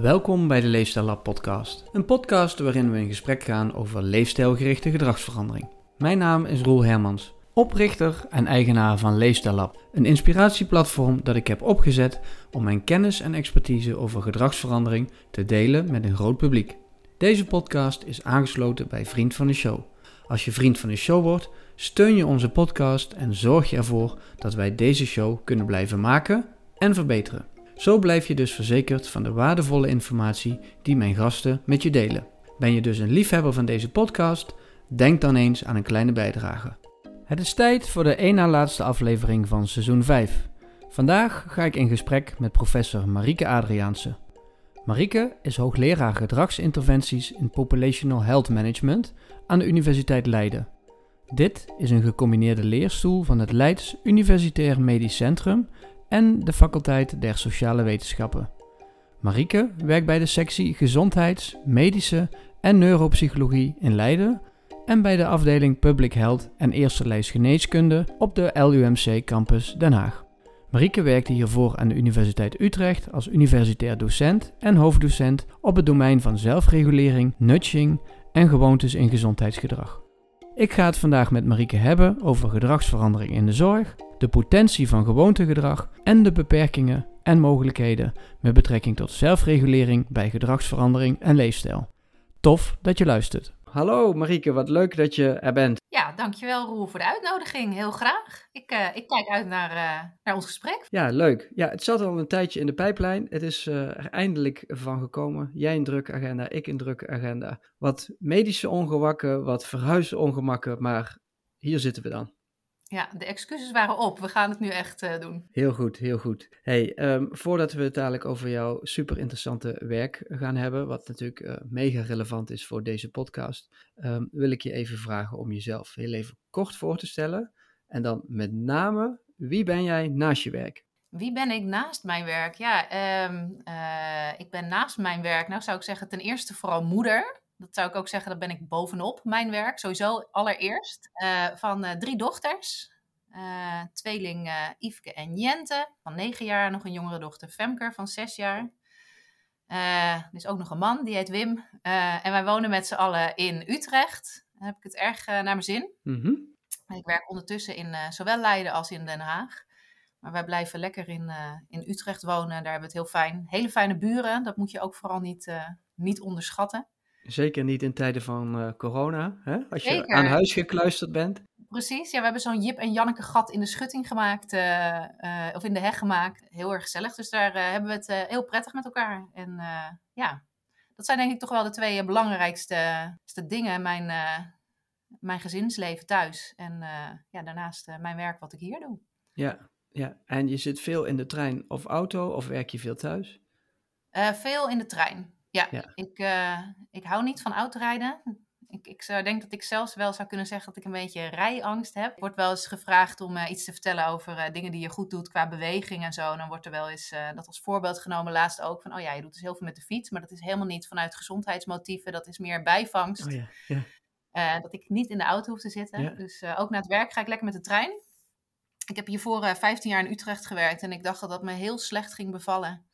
Welkom bij de Leefstijl Lab podcast. Een podcast waarin we in gesprek gaan over leefstijlgerichte gedragsverandering. Mijn naam is Roel Hermans, oprichter en eigenaar van Leefstijl Lab. Een inspiratieplatform dat ik heb opgezet om mijn kennis en expertise over gedragsverandering te delen met een groot publiek. Deze podcast is aangesloten bij Vriend van de Show. Als je vriend van de show wordt, steun je onze podcast en zorg je ervoor dat wij deze show kunnen blijven maken en verbeteren. Zo blijf je dus verzekerd van de waardevolle informatie die mijn gasten met je delen. Ben je dus een liefhebber van deze podcast? Denk dan eens aan een kleine bijdrage. Het is tijd voor de één na laatste aflevering van seizoen 5. Vandaag ga ik in gesprek met professor Marieke Adriaanse. Marieke is hoogleraar gedragsinterventies in Populational Health Management aan de Universiteit Leiden. Dit is een gecombineerde leerstoel van het Leids Universitair Medisch Centrum en de faculteit der Sociale Wetenschappen. Marieke werkt bij de sectie Gezondheids-, Medische en Neuropsychologie in Leiden en bij de afdeling Public Health en Eerste Lijst Geneeskunde op de LUMC Campus Den Haag. Marieke werkte hiervoor aan de Universiteit Utrecht als universitair docent en hoofddocent op het domein van zelfregulering, nudging en gewoontes in gezondheidsgedrag. Ik ga het vandaag met Marieke hebben over gedragsverandering in de zorg, de potentie van gewoontegedrag en de beperkingen en mogelijkheden met betrekking tot zelfregulering bij gedragsverandering en leefstijl. Tof dat je luistert. Hallo Marieke, wat leuk dat je er bent. Ja, dankjewel Roel voor de uitnodiging. Heel graag. Ik, uh, ik kijk uit naar, uh, naar ons gesprek. Ja, leuk. Ja, het zat al een tijdje in de pijplijn. Het is uh, er eindelijk van gekomen. Jij een drukke agenda, ik een drukke agenda. Wat medische ongemakken, wat verhuisongemakken, maar hier zitten we dan. Ja, de excuses waren op. We gaan het nu echt uh, doen. Heel goed, heel goed. Hey, um, voordat we het dadelijk over jouw super interessante werk gaan hebben, wat natuurlijk uh, mega relevant is voor deze podcast, um, wil ik je even vragen om jezelf heel even kort voor te stellen. En dan met name, wie ben jij naast je werk? Wie ben ik naast mijn werk? Ja, um, uh, ik ben naast mijn werk, nou zou ik zeggen, ten eerste vooral moeder. Dat zou ik ook zeggen, dat ben ik bovenop mijn werk. Sowieso allereerst. Uh, van uh, drie dochters. Uh, tweeling Yveske en Jente van negen jaar. Nog een jongere dochter Femke van zes jaar. er is ook nog een man, die heet Wim. en wij wonen met z'n allen in Utrecht. Dan heb ik het erg naar mijn zin. Mm -hmm. Ik werk ondertussen in zowel Leiden als in Den Haag. Maar wij blijven lekker in, in Utrecht wonen. Daar hebben we het heel fijn. Hele fijne buren. Dat moet je ook vooral niet, niet onderschatten. Zeker niet in tijden van uh, corona, hè? als je aan huis gekluisterd bent. Precies, ja, we hebben zo'n Jip en Janneke gat in de schutting gemaakt, uh, uh, of in de heg gemaakt. Heel erg gezellig, dus daar hebben we het heel prettig met elkaar. En ja, dat zijn denk ik toch wel de twee belangrijkste dingen in mijn, mijn gezinsleven thuis. En ja, daarnaast mijn werk wat ik hier doe. Ja, ja, en je zit veel in de trein of auto, of werk je veel thuis? veel in de trein. Ja, ja. Ik, uh, ik hou niet van autorijden. Ik, ik zou, denk dat ik zelfs wel zou kunnen zeggen dat ik een beetje rijangst heb. Ik word wel eens gevraagd om uh, iets te vertellen over uh, dingen die je goed doet qua beweging en zo. En dan wordt er wel eens dat als voorbeeld genomen laatst ook van... oh ja, je doet dus heel veel met de fiets, maar dat is helemaal niet vanuit gezondheidsmotieven. Dat is meer bijvangst. Oh, ja. Ja. dat ik niet in de auto hoef te zitten. Dus ook naar het werk ga ik lekker met de trein. Ik heb hiervoor 15 jaar in Utrecht gewerkt en ik dacht dat dat me heel slecht ging bevallen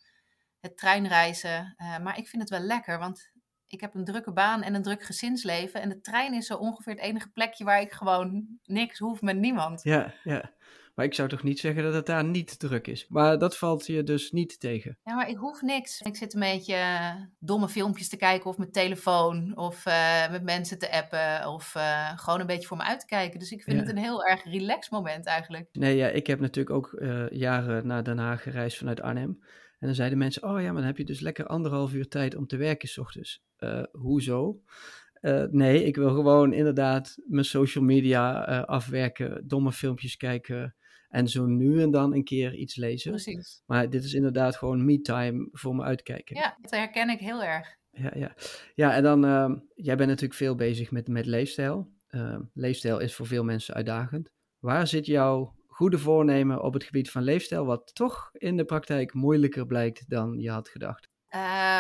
het treinreizen. Uh, maar ik vind het wel lekker, want ik heb een drukke baan en een druk gezinsleven. En de trein is zo ongeveer het enige plekje waar ik gewoon niks hoef met niemand. Ja, ja. Maar ik zou toch niet zeggen dat het daar niet druk is. Maar dat valt je dus niet tegen. Ja, maar ik hoef niks. Ik zit een beetje eh, domme filmpjes te kijken of met telefoon of uh, met mensen te appen of uh, gewoon een beetje voor me uit te kijken. Dus ik vind ja. het een heel erg relax moment eigenlijk. Nee, ja, ik heb natuurlijk ook jaren naar Den Haag gereisd vanuit Arnhem. En dan zeiden mensen, oh ja, maar dan heb je dus lekker anderhalf uur tijd om te werken s ochtends. Uh, hoezo? Uh, nee, ik wil gewoon inderdaad mijn social media uh, afwerken, domme filmpjes kijken en zo nu en dan een keer iets lezen. Precies. Maar dit is inderdaad gewoon me-time voor me uitkijken. Ja, dat herken ik heel erg. Ja, ja. ja en dan, uh, jij bent natuurlijk veel bezig met, met leefstijl. leefstijl is voor veel mensen uitdagend. Waar zit jouw goede voornemen op het gebied van leefstijl, wat toch in de praktijk moeilijker blijkt dan je had gedacht?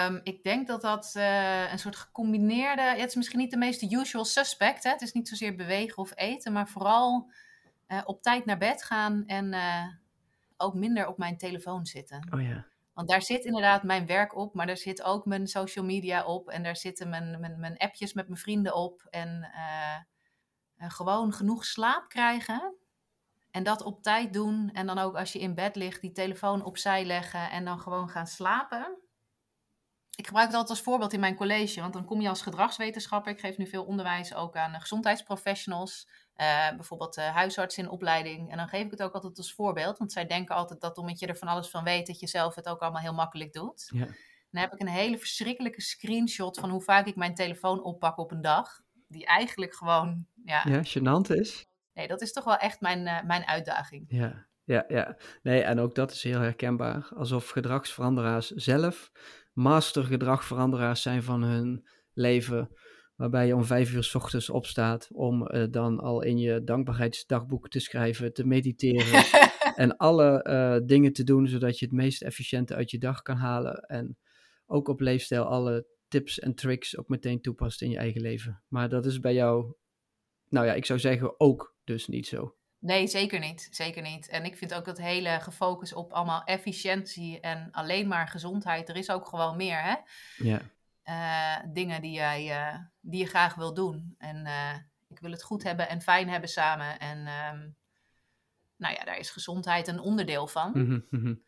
Um, ik denk dat dat uh, een soort gecombineerde. Ja, het is misschien niet de meest usual suspect. Hè? Het is niet zozeer bewegen of eten, maar vooral uh, op tijd naar bed gaan en uh, ook minder op mijn telefoon zitten. Oh ja. Want daar zit inderdaad mijn werk op, maar daar zit ook mijn social media op. En daar zitten mijn, mijn, mijn appjes met mijn vrienden op. En gewoon genoeg slaap krijgen. En dat op tijd doen. En dan ook als je in bed ligt, die telefoon opzij leggen en dan gewoon gaan slapen. Ik gebruik het altijd als voorbeeld in mijn college, want dan kom je als gedragswetenschapper. Ik geef nu veel onderwijs ook aan gezondheidsprofessionals. Uh, bijvoorbeeld uh, huisarts in opleiding. En dan geef ik het ook altijd als voorbeeld. Want zij denken altijd dat omdat je er van alles van weet, dat je zelf het ook allemaal heel makkelijk doet. Ja. Dan heb ik een hele verschrikkelijke screenshot van hoe vaak ik mijn telefoon oppak op een dag. Die eigenlijk gewoon. Ja, ja gênant is. Nee, dat is toch wel echt mijn, uh, mijn uitdaging. Ja, ja, ja. Nee, en ook dat is heel herkenbaar. Alsof gedragsveranderaars zelf mastergedragveranderaars zijn van hun leven waarbij je om vijf uur s ochtends opstaat om uh, dan al in je dankbaarheidsdagboek te schrijven, te mediteren en alle uh, dingen te doen zodat je het meest efficiënte uit je dag kan halen. En ook op leefstijl alle tips en tricks ook meteen toepast in je eigen leven. Maar dat is bij jou, nou ja, ik zou zeggen ook dus niet zo. Nee, zeker niet. Zeker niet. En ik vind ook dat hele gefocust op allemaal efficiëntie en alleen maar gezondheid. Er is ook gewoon meer, hè? Ja. Uh, dingen die, jij, uh, die je graag wil doen. En uh, ik wil het goed hebben en fijn hebben samen. En um, nou ja, daar is gezondheid een onderdeel van. Mm -hmm.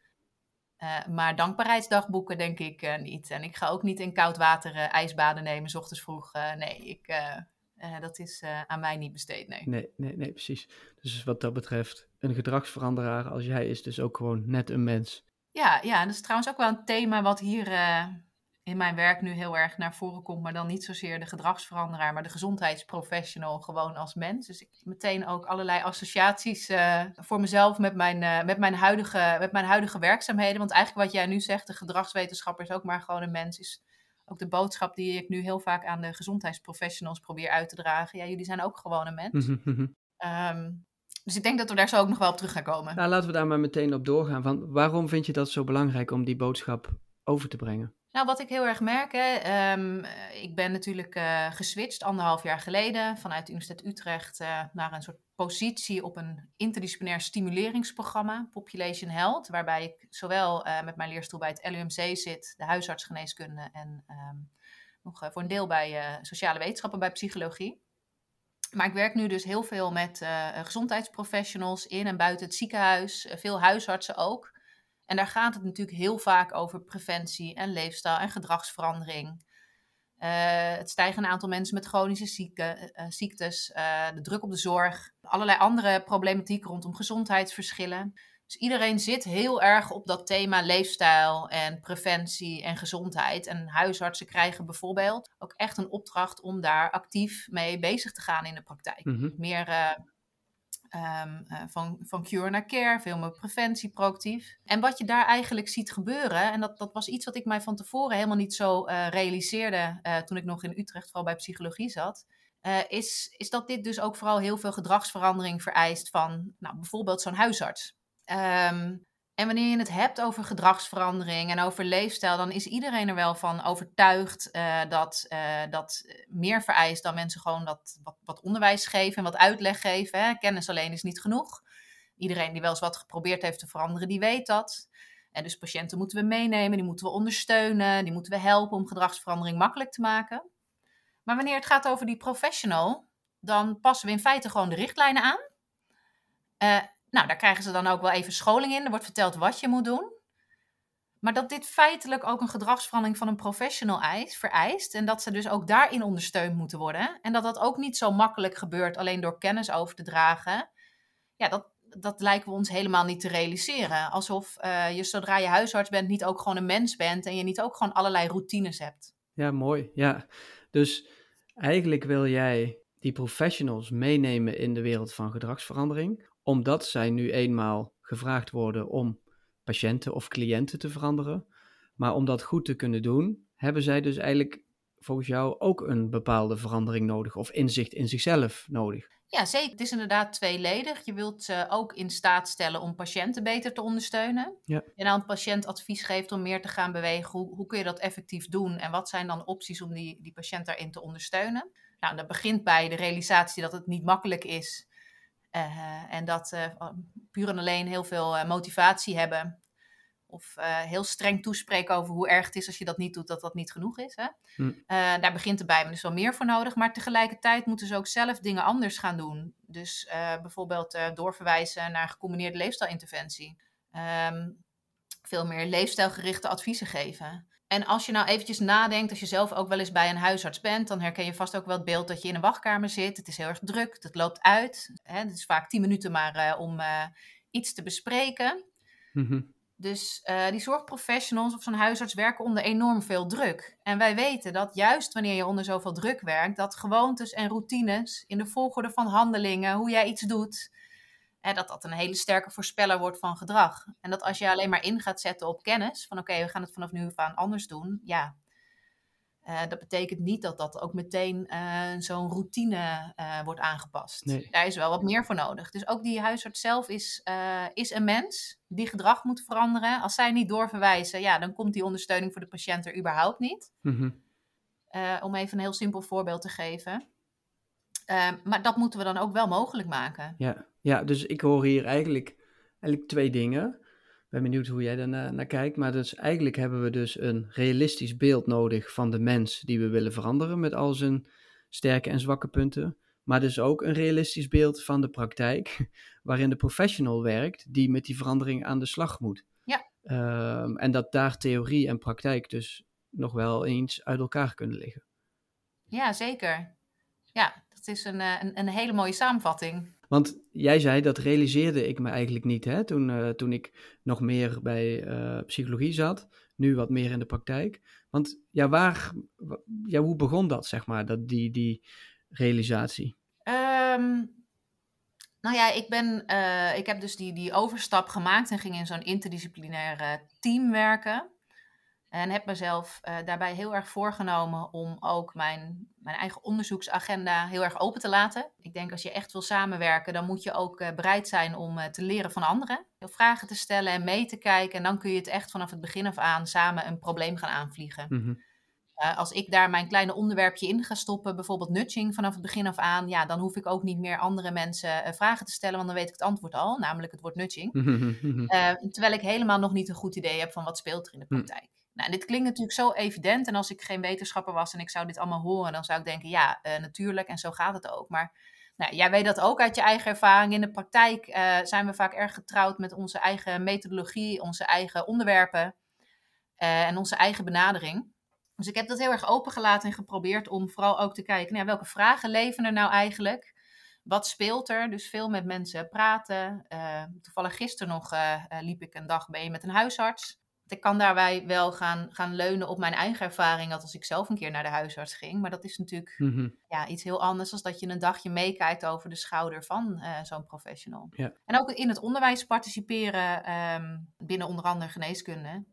maar dankbaarheidsdagboeken denk ik niet. En ik ga ook niet in koud water ijsbaden nemen, s ochtends vroeg. nee, ik, dat is aan mij niet besteed, nee. nee. Nee, nee, precies. Dus wat dat betreft, een gedragsveranderaar als jij is dus ook gewoon net een mens. Ja, ja, dat is trouwens ook wel een thema wat hier in mijn werk nu heel erg naar voren komt, maar dan niet zozeer de gedragsveranderaar, maar de gezondheidsprofessional gewoon als mens. Dus ik meteen ook allerlei associaties voor mezelf met mijn, met, mijn huidige, met mijn huidige werkzaamheden. Want eigenlijk wat jij nu zegt, de gedragswetenschapper is ook maar gewoon een mens, is ook de boodschap die ik nu heel vaak aan de gezondheidsprofessionals probeer uit te dragen. Ja, jullie zijn ook gewoon een mens. um, dus ik denk dat we daar zo ook nog wel op terug gaan komen. Nou, laten we daar maar meteen op doorgaan. Van, waarom vind je dat zo belangrijk om die boodschap over te brengen? Nou, wat ik heel erg merk, hè, um, ik ben natuurlijk uh, geswitcht anderhalf jaar geleden vanuit de Universiteit Utrecht uh, naar een soort positie op een interdisciplinair stimuleringsprogramma, Population Health, waarbij ik zowel met mijn leerstoel bij het LUMC zit, de huisartsgeneeskunde en um, nog voor een deel bij sociale wetenschappen, bij psychologie. Maar ik werk nu dus heel veel met gezondheidsprofessionals in en buiten het ziekenhuis, veel huisartsen ook. En daar gaat het natuurlijk heel vaak over preventie en leefstijl en gedragsverandering. Uh, het stijgende aantal mensen met chronische zieken, uh, ziektes, uh, de druk op de zorg, allerlei andere problematiek rondom gezondheidsverschillen. Dus iedereen zit heel erg op dat thema leefstijl en preventie en gezondheid. En huisartsen krijgen bijvoorbeeld ook echt een opdracht om daar actief mee bezig te gaan in de praktijk. Mm -hmm. Meer Um, uh, van, van cure naar care, veel meer preventie, proactief. En wat je daar eigenlijk ziet gebeuren, en dat, dat was iets wat ik mij van tevoren helemaal niet zo uh, realiseerde uh, toen ik nog in Utrecht vooral bij psychologie zat, is, is dat dit dus ook vooral heel veel gedragsverandering vereist van nou, bijvoorbeeld zo'n huisarts. Um, en wanneer je het hebt over gedragsverandering en over leefstijl, dan is iedereen er wel van overtuigd uh, dat uh, dat meer vereist dan mensen gewoon dat, wat, wat onderwijs geven en wat uitleg geven. Hè. Kennis alleen is niet genoeg. Iedereen die wel eens wat geprobeerd heeft te veranderen, die weet dat. En dus patiënten moeten we meenemen, die moeten we ondersteunen, die moeten we helpen om gedragsverandering makkelijk te maken. Maar wanneer het gaat over die professional, dan passen we in feite gewoon de richtlijnen aan. Uh, nou, daar krijgen ze dan ook wel even scholing in. Er wordt verteld wat je moet doen. Maar dat dit feitelijk ook een gedragsverandering van een professional eist, vereist. En dat ze dus ook daarin ondersteund moeten worden. En dat dat ook niet zo makkelijk gebeurt alleen door kennis over te dragen. Ja, dat, dat lijken we ons helemaal niet te realiseren. Alsof uh, je zodra je huisarts bent niet ook gewoon een mens bent. En je niet ook gewoon allerlei routines hebt. Ja, mooi. Ja, dus eigenlijk wil jij die professionals meenemen in de wereld van gedragsverandering omdat zij nu eenmaal gevraagd worden om patiënten of cliënten te veranderen. Maar om dat goed te kunnen doen, hebben zij dus eigenlijk volgens jou ook een bepaalde verandering nodig of inzicht in zichzelf nodig. Ja, zeker. Het is inderdaad tweeledig. Je wilt ze ook in staat stellen om patiënten beter te ondersteunen. Ja. En aan een patiënt advies geeft om meer te gaan bewegen. Hoe, hoe kun je dat effectief doen? En wat zijn dan opties om die, die patiënt daarin te ondersteunen? Nou, dat begint bij de realisatie dat het niet makkelijk is en dat uh, puur en alleen heel veel uh, motivatie hebben of eh, heel streng toespreken over hoe erg het is als je dat niet doet, dat dat niet genoeg is. Hè? Hm. Eh, daar begint er bij me dus wel meer voor nodig. Maar tegelijkertijd moeten ze ook zelf dingen anders gaan doen. Dus uh, bijvoorbeeld doorverwijzen naar gecombineerde leefstijlinterventie. Um, veel meer leefstijlgerichte adviezen geven. En als je nou eventjes nadenkt, als je zelf ook wel eens bij een huisarts bent, dan herken je vast ook wel het beeld dat je in een wachtkamer zit. Het is heel erg druk, het loopt uit. Hè? Het is vaak tien minuten maar om iets te bespreken. Mm dus uh, die zorgprofessionals of zo'n huisarts werken onder enorm veel druk. En wij weten dat juist wanneer je onder zoveel druk werkt, dat gewoontes en routines in de volgorde van handelingen, hoe jij iets doet, hè, dat dat een hele sterke voorspeller wordt van gedrag. En dat als je alleen maar in gaat zetten op kennis, van oké, we gaan het vanaf nu aan anders doen, ja, uh, dat betekent niet dat dat ook meteen uh, zo'n routine uh, wordt aangepast. Nee. Daar is wel wat meer voor nodig. Dus ook die huisarts zelf is, is een mens die gedrag moet veranderen. Als zij niet doorverwijzen, ja, dan komt die ondersteuning voor de patiënt er überhaupt niet. Mm-hmm. om even een heel simpel voorbeeld te geven. maar dat moeten we dan ook wel mogelijk maken. Ja, ja dus ik hoor hier eigenlijk, eigenlijk twee dingen ben benieuwd hoe jij daar naar, kijkt. Maar dus eigenlijk hebben we dus een realistisch beeld nodig van de mens die we willen veranderen met al zijn sterke en zwakke punten. Maar dus ook een realistisch beeld van de praktijk, waarin de professional werkt die met die verandering aan de slag moet. Ja. Um, en dat daar theorie en praktijk dus nog wel eens uit elkaar kunnen liggen. Ja, zeker. Ja, dat is een, eh, een, een hele mooie samenvatting. Want jij zei, dat realiseerde ik me eigenlijk niet hè, toen, uh, toen ik nog meer bij uh, psychologie zat, nu wat meer in de praktijk. Want ja, waar, ja, hoe begon dat, zeg maar, dat, die, die realisatie? Um, nou ja, ik, ben, uh, ik heb dus die, die overstap gemaakt en ging in zo'n interdisciplinaire team werken. En heb mezelf uh, daarbij heel erg voorgenomen om ook mijn, mijn eigen onderzoeksagenda heel erg open te laten. Ik denk als je echt wil samenwerken, dan moet je ook uh, bereid zijn om uh, te leren van anderen. Vragen te stellen en mee te kijken. En dan kun je het echt vanaf het begin af aan samen een probleem gaan aanvliegen. Mm als ik daar mijn kleine onderwerpje in ga stoppen, bijvoorbeeld nudging vanaf het begin af aan, ja, dan hoef ik ook niet meer andere mensen vragen te stellen, want dan weet ik het antwoord al, namelijk het woord nudging. terwijl ik helemaal nog niet een goed idee heb van wat speelt er in de praktijk. Nou, dit klinkt natuurlijk zo evident. En als ik geen wetenschapper was en ik zou dit allemaal horen, dan zou ik denken, ja, uh, natuurlijk. En zo gaat het ook. Maar nou, jij weet dat ook uit je eigen ervaring. In de praktijk uh, zijn we vaak erg getrouwd met onze eigen methodologie, onze eigen onderwerpen uh, en onze eigen benadering. Dus ik heb dat heel erg opengelaten en geprobeerd om vooral ook te kijken, nou, welke vragen leven er nou eigenlijk? Wat speelt er? Dus veel met mensen praten. toevallig gisteren nog liep ik een dag mee met een huisarts ik kan daarbij wel gaan, gaan leunen op mijn eigen ervaring, dat als ik zelf een keer naar de huisarts ging. Maar dat is natuurlijk mhm. ja, iets heel anders dan dat je een dagje meekijkt over de schouder van uh, zo'n professional. Ja. En ook in het onderwijs participeren, um, binnen onder andere geneeskunde.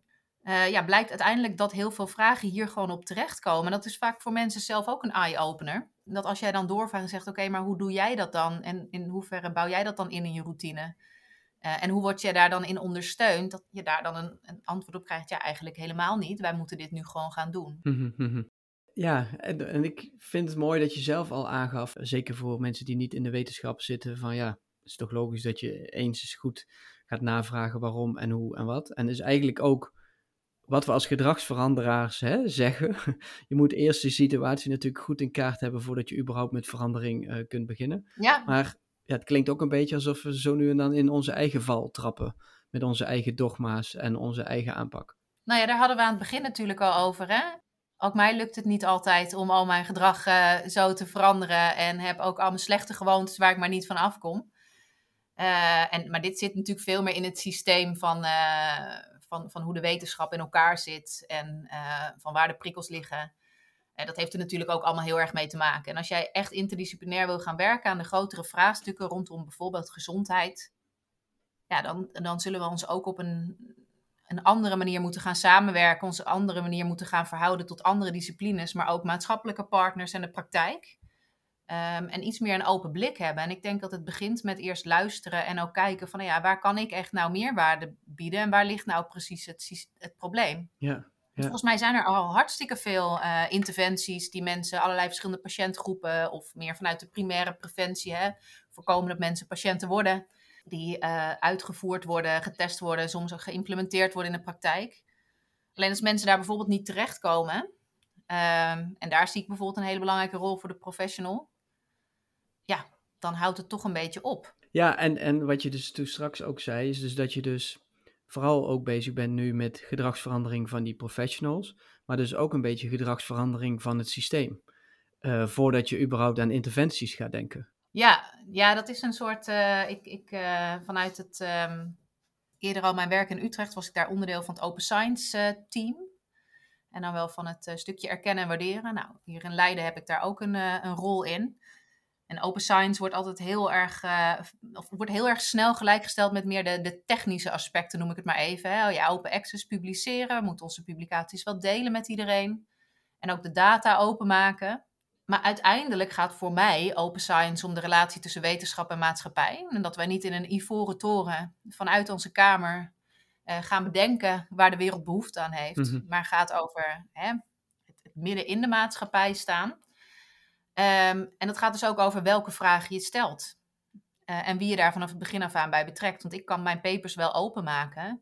Uh, ja, blijkt uiteindelijk dat heel veel vragen hier gewoon op terechtkomen. En dat is vaak voor mensen zelf ook een eye-opener. Dat als jij dan doorvraagt en zegt, oké, maar hoe doe jij dat dan? En in hoeverre bouw jij dat dan in in je routine? Uh, en hoe word je daar dan in ondersteund? Dat je daar dan een, een, antwoord op krijgt. Ja, eigenlijk helemaal niet. Wij moeten dit nu gewoon gaan doen. Mhm, mhm. Ja, en, en, ik vind het mooi dat je zelf al aangaf, zeker voor mensen die niet in de wetenschap zitten, van ja, het is toch logisch dat je eens eens goed gaat navragen waarom en hoe en wat. En is eigenlijk ook wat we als gedragsveranderaars hè, zeggen. Je moet eerst de situatie natuurlijk goed in kaart hebben voordat je überhaupt met verandering uh, kunt beginnen. Ja. Maar ja, het klinkt ook een beetje alsof we zo nu en dan in onze eigen val trappen. Met onze eigen dogma's en onze eigen aanpak. Nou ja, daar hadden we aan het begin natuurlijk al over. Hè? Ook mij lukt het niet altijd om al mijn gedrag uh, zo te veranderen. En heb ook al mijn slechte gewoontes waar ik maar niet van afkom. Uh, en, maar dit zit natuurlijk veel meer in het systeem van, uh, van, van hoe de wetenschap in elkaar zit. En van waar de prikkels liggen. En dat heeft er natuurlijk ook allemaal heel erg mee te maken. En als jij echt interdisciplinair wil gaan werken aan de grotere vraagstukken rondom bijvoorbeeld gezondheid, ja, dan, dan zullen we ons ook op een, een andere manier moeten gaan samenwerken, ons een andere manier moeten gaan verhouden tot andere disciplines, maar ook maatschappelijke partners en de praktijk. Um, en iets meer een open blik hebben. En ik denk dat het begint met eerst luisteren en ook kijken van, ja, waar kan ik echt nou meerwaarde bieden en waar ligt nou precies het, het probleem? Ja. Volgens mij zijn er al hartstikke veel uh, interventies die mensen, allerlei verschillende patiëntgroepen of meer vanuit de primaire preventie, hè, voorkomen dat mensen patiënten worden, die uh, uitgevoerd worden, getest worden, soms ook geïmplementeerd worden in de praktijk. Alleen als mensen daar bijvoorbeeld niet terechtkomen, um, en daar zie ik bijvoorbeeld een hele belangrijke rol voor de professional, ja, dan houdt het toch een beetje op. Ja, en, en wat je dus toen straks ook zei, is dus dat je dus vooral ook bezig bent nu met gedragsverandering van die professionals, maar dus ook een beetje gedragsverandering van het systeem. Uh, voordat je überhaupt aan interventies gaat denken. Ja, ja dat is een soort. Uh, ik, ik, uh, vanuit het um, eerder al mijn werk in Utrecht was ik daar onderdeel van het Open Science team. En dan wel van het stukje erkennen en waarderen. Nou, hier in Leiden heb ik daar ook een, een rol in. En open science wordt altijd heel erg, uh, of wordt heel erg snel gelijkgesteld met meer de, de technische aspecten, noem ik het maar even. Hè. Oh ja, open access publiceren, moeten onze publicaties wel delen met iedereen. En ook de data openmaken. Maar uiteindelijk gaat voor mij open science om de relatie tussen wetenschap en maatschappij. En dat wij niet in een ivoren toren vanuit onze kamer uh, gaan bedenken waar de wereld behoefte aan heeft. Mm -hmm. Maar gaat over hè, het, het midden in de maatschappij staan. Um, en dat gaat dus ook over welke vragen je stelt. Uh, en wie je daar vanaf het begin af aan bij betrekt. Want ik kan mijn papers wel openmaken.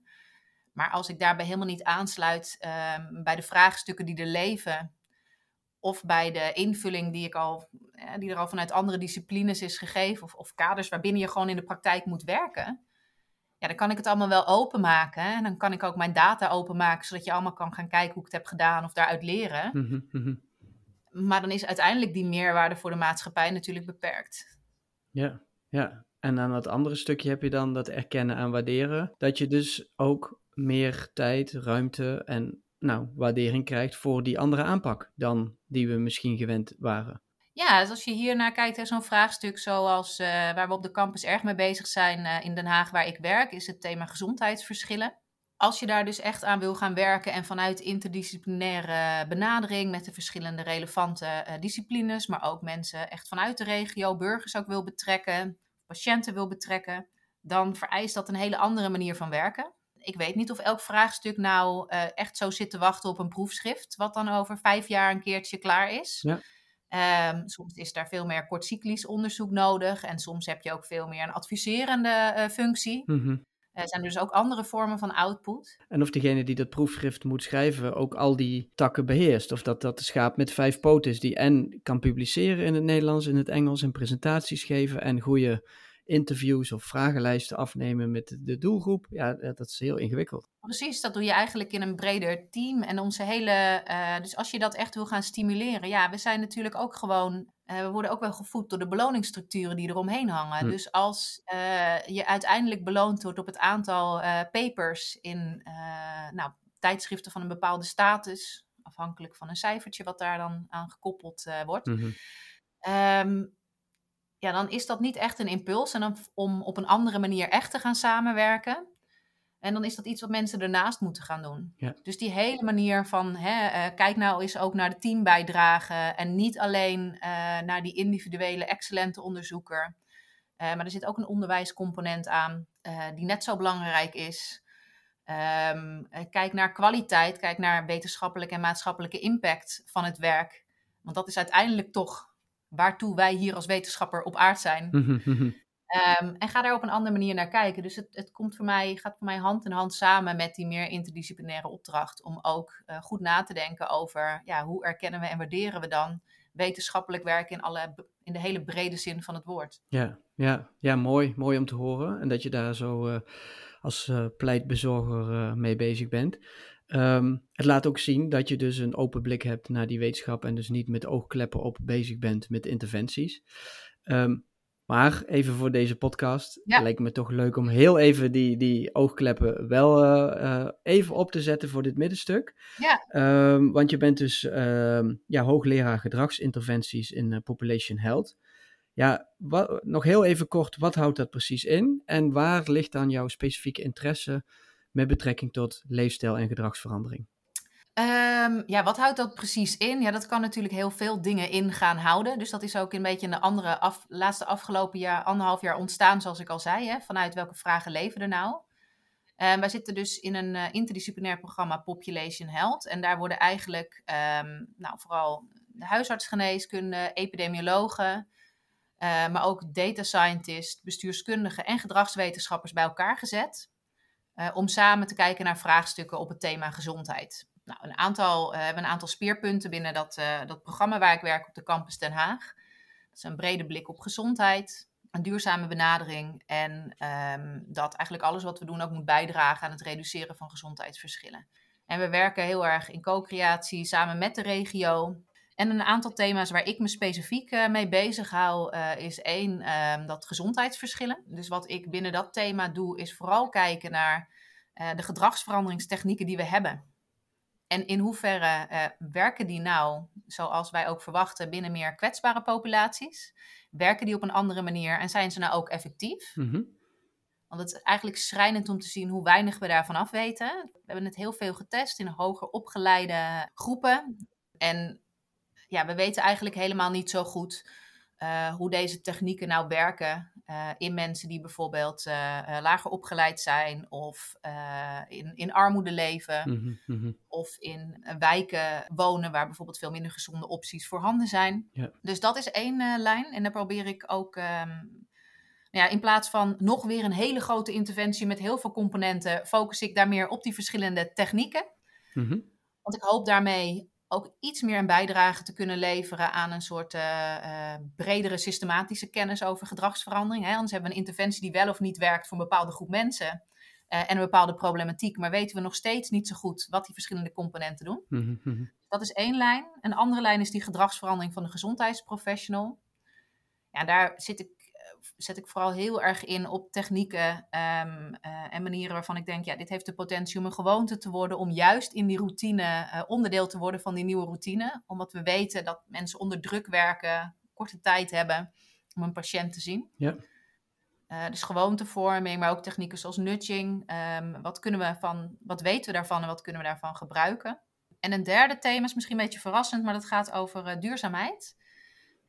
Maar als ik daarbij helemaal niet aansluit um, bij de vraagstukken die er leven. Of bij de invulling die, ik al, uh, die er al vanuit andere disciplines is gegeven. Of, of kaders waarbinnen je gewoon in de praktijk moet werken. Ja, dan kan ik het allemaal wel openmaken. En dan kan ik ook mijn data openmaken. Zodat je allemaal kan gaan kijken hoe ik het heb gedaan. Of daaruit leren. Mm -hmm. Maar dan is uiteindelijk die meerwaarde voor de maatschappij natuurlijk beperkt. Ja, ja. En aan dat andere stukje heb je dan dat erkennen en waarderen. Dat je dus ook meer tijd, ruimte en nou, waardering krijgt voor die andere aanpak dan die we misschien gewend waren. Ja, dus als je hier naar kijkt, zo'n vraagstuk zoals uh, waar we op de campus erg mee bezig zijn uh, in Den Haag, waar ik werk, is het thema gezondheidsverschillen als je daar dus echt aan wil gaan werken en vanuit interdisciplinaire benadering met de verschillende relevante uh, disciplines, maar ook mensen echt vanuit de regio, burgers ook wil betrekken, patiënten wil betrekken, dan vereist dat een hele andere manier van werken. Ik weet niet of elk vraagstuk nou uh, echt zo zit te wachten op een proefschrift, wat dan over vijf jaar een keertje klaar is. Ja. Um, soms is daar veel meer kortcyclisch onderzoek nodig en soms heb je ook veel meer een adviserende uh, functie. Mm -hmm. Er zijn dus ook andere vormen van output. En of degene die dat proefschrift moet schrijven ook al die takken beheerst. Of dat dat de schaap met vijf poten is die en kan publiceren in het Nederlands, in het Engels en presentaties geven en goede interviews of vragenlijsten afnemen met de doelgroep. Ja, dat is heel ingewikkeld. Precies, dat doe je eigenlijk in een breder team. En onze hele. Uh, dus als je dat echt wil gaan stimuleren. Ja, we zijn natuurlijk ook gewoon. Uh, we worden ook wel gevoed door de beloningsstructuren die eromheen hangen. Hm. Dus als uh, je uiteindelijk beloond wordt op het aantal papers in nou, tijdschriften van een bepaalde status. Afhankelijk van een cijfertje wat daar dan aan gekoppeld wordt. Mm -hmm. um, ja, dan is dat niet echt een impuls en dan, om op een andere manier echt te gaan samenwerken. En dan is dat iets wat mensen ernaast moeten gaan doen. Ja. Dus die hele manier van, hè, uh, kijk nou eens ook naar de teambijdrage en niet alleen uh, naar die individuele excellente onderzoeker. Uh, maar er zit ook een onderwijscomponent aan die net zo belangrijk is. Um, kijk naar kwaliteit, kijk naar wetenschappelijke en maatschappelijke impact van het werk. Want dat is uiteindelijk toch waartoe wij hier als wetenschapper op aard zijn. um, en ga daar op een andere manier naar kijken. Dus het, het komt voor mij, gaat voor mij hand in hand samen met die meer interdisciplinaire opdracht. Om ook uh, goed na te denken over ja, hoe erkennen we en waarderen we dan wetenschappelijk werken in, alle, in de hele brede zin van het woord. Ja, ja, ja mooi, mooi om te horen. En dat je daar zo uh, als uh, pleitbezorger mee bezig bent. Um, het laat ook zien dat je dus een open blik hebt naar die wetenschap en dus niet met oogkleppen op bezig bent met interventies. Um, maar even voor deze podcast, ja. lijkt me toch leuk om heel even die, die oogkleppen wel uh, uh, even op te zetten voor dit middenstuk. Ja. Um, want je bent dus ja, hoogleraar gedragsinterventies in uh, Population Health. Ja, wat, nog heel even kort, wat houdt dat precies in? En waar ligt dan jouw specifieke interesse met betrekking tot leefstijl en gedragsverandering? Um, ja, wat houdt dat precies in? Ja, dat kan natuurlijk heel veel dingen in gaan houden. Dus dat is ook een beetje in de andere laatste afgelopen jaar, anderhalf jaar ontstaan, zoals ik al zei. Hè, vanuit welke vragen leven er nou? Um, wij zitten dus in een uh, interdisciplinair programma Population Health. En daar worden eigenlijk um, nou, vooral de huisartsgeneeskunde, epidemiologen, uh, maar ook data scientists, bestuurskundigen en gedragswetenschappers bij elkaar gezet. Uh, om samen te kijken naar vraagstukken op het thema gezondheid. Nou, een aantal, we hebben een aantal speerpunten binnen dat, dat programma waar ik werk op de campus Den Haag. Dat is een brede blik op gezondheid, een duurzame benadering en um, dat eigenlijk alles wat we doen ook moet bijdragen aan het reduceren van gezondheidsverschillen. En we werken heel erg in co-creatie samen met de regio. En een aantal thema's waar ik me specifiek uh, mee bezig hou, uh, is één, uh, dat gezondheidsverschillen. Dus wat ik binnen dat thema doe, is vooral kijken naar eh, de gedragsveranderingstechnieken die we hebben. En in hoeverre werken die nou, zoals wij ook verwachten, binnen meer kwetsbare populaties? Werken die op een andere manier en zijn ze nou ook effectief? Mhm. Want het is eigenlijk schrijnend om te zien hoe weinig we daarvan af weten. We hebben het heel veel getest in hoger opgeleide groepen. En ja, we weten eigenlijk helemaal niet zo goed uh, hoe deze technieken nou werken uh, in mensen die bijvoorbeeld uh, lager opgeleid zijn of in, in armoede leven Mhm, mhm. of in wijken wonen waar bijvoorbeeld veel minder gezonde opties voorhanden zijn. Ja. Dus dat is één lijn en daar probeer ik ook ehm, nou ja, in plaats van nog weer een hele grote interventie met heel veel componenten, focus ik daar meer op die verschillende technieken. Mhm. Want ik hoop daarmee ook iets meer een bijdrage te kunnen leveren aan een soort eh, bredere systematische kennis over gedragsverandering. Hè? Anders hebben we een interventie die wel of niet werkt voor een bepaalde groep mensen eh, en een bepaalde problematiek, maar weten we nog steeds niet zo goed wat die verschillende componenten doen. Mhm, mhm. Dat is één lijn. Een andere lijn is die gedragsverandering van de gezondheidsprofessional. Ja, daar zit ik, zet ik vooral heel erg in op technieken ehm, eh, en manieren waarvan ik denk, ja, dit heeft de potentie om een gewoonte te worden, om juist in die routine eh, onderdeel te worden van die nieuwe routine. Omdat we weten dat mensen onder druk werken, korte tijd hebben om een patiënt te zien. Ja. Eh, dus gewoontevorming, maar ook technieken zoals nudging. Ehm, wat, kunnen we van, wat weten we daarvan en wat kunnen we daarvan gebruiken? En een derde thema is misschien een beetje verrassend, maar dat gaat over duurzaamheid.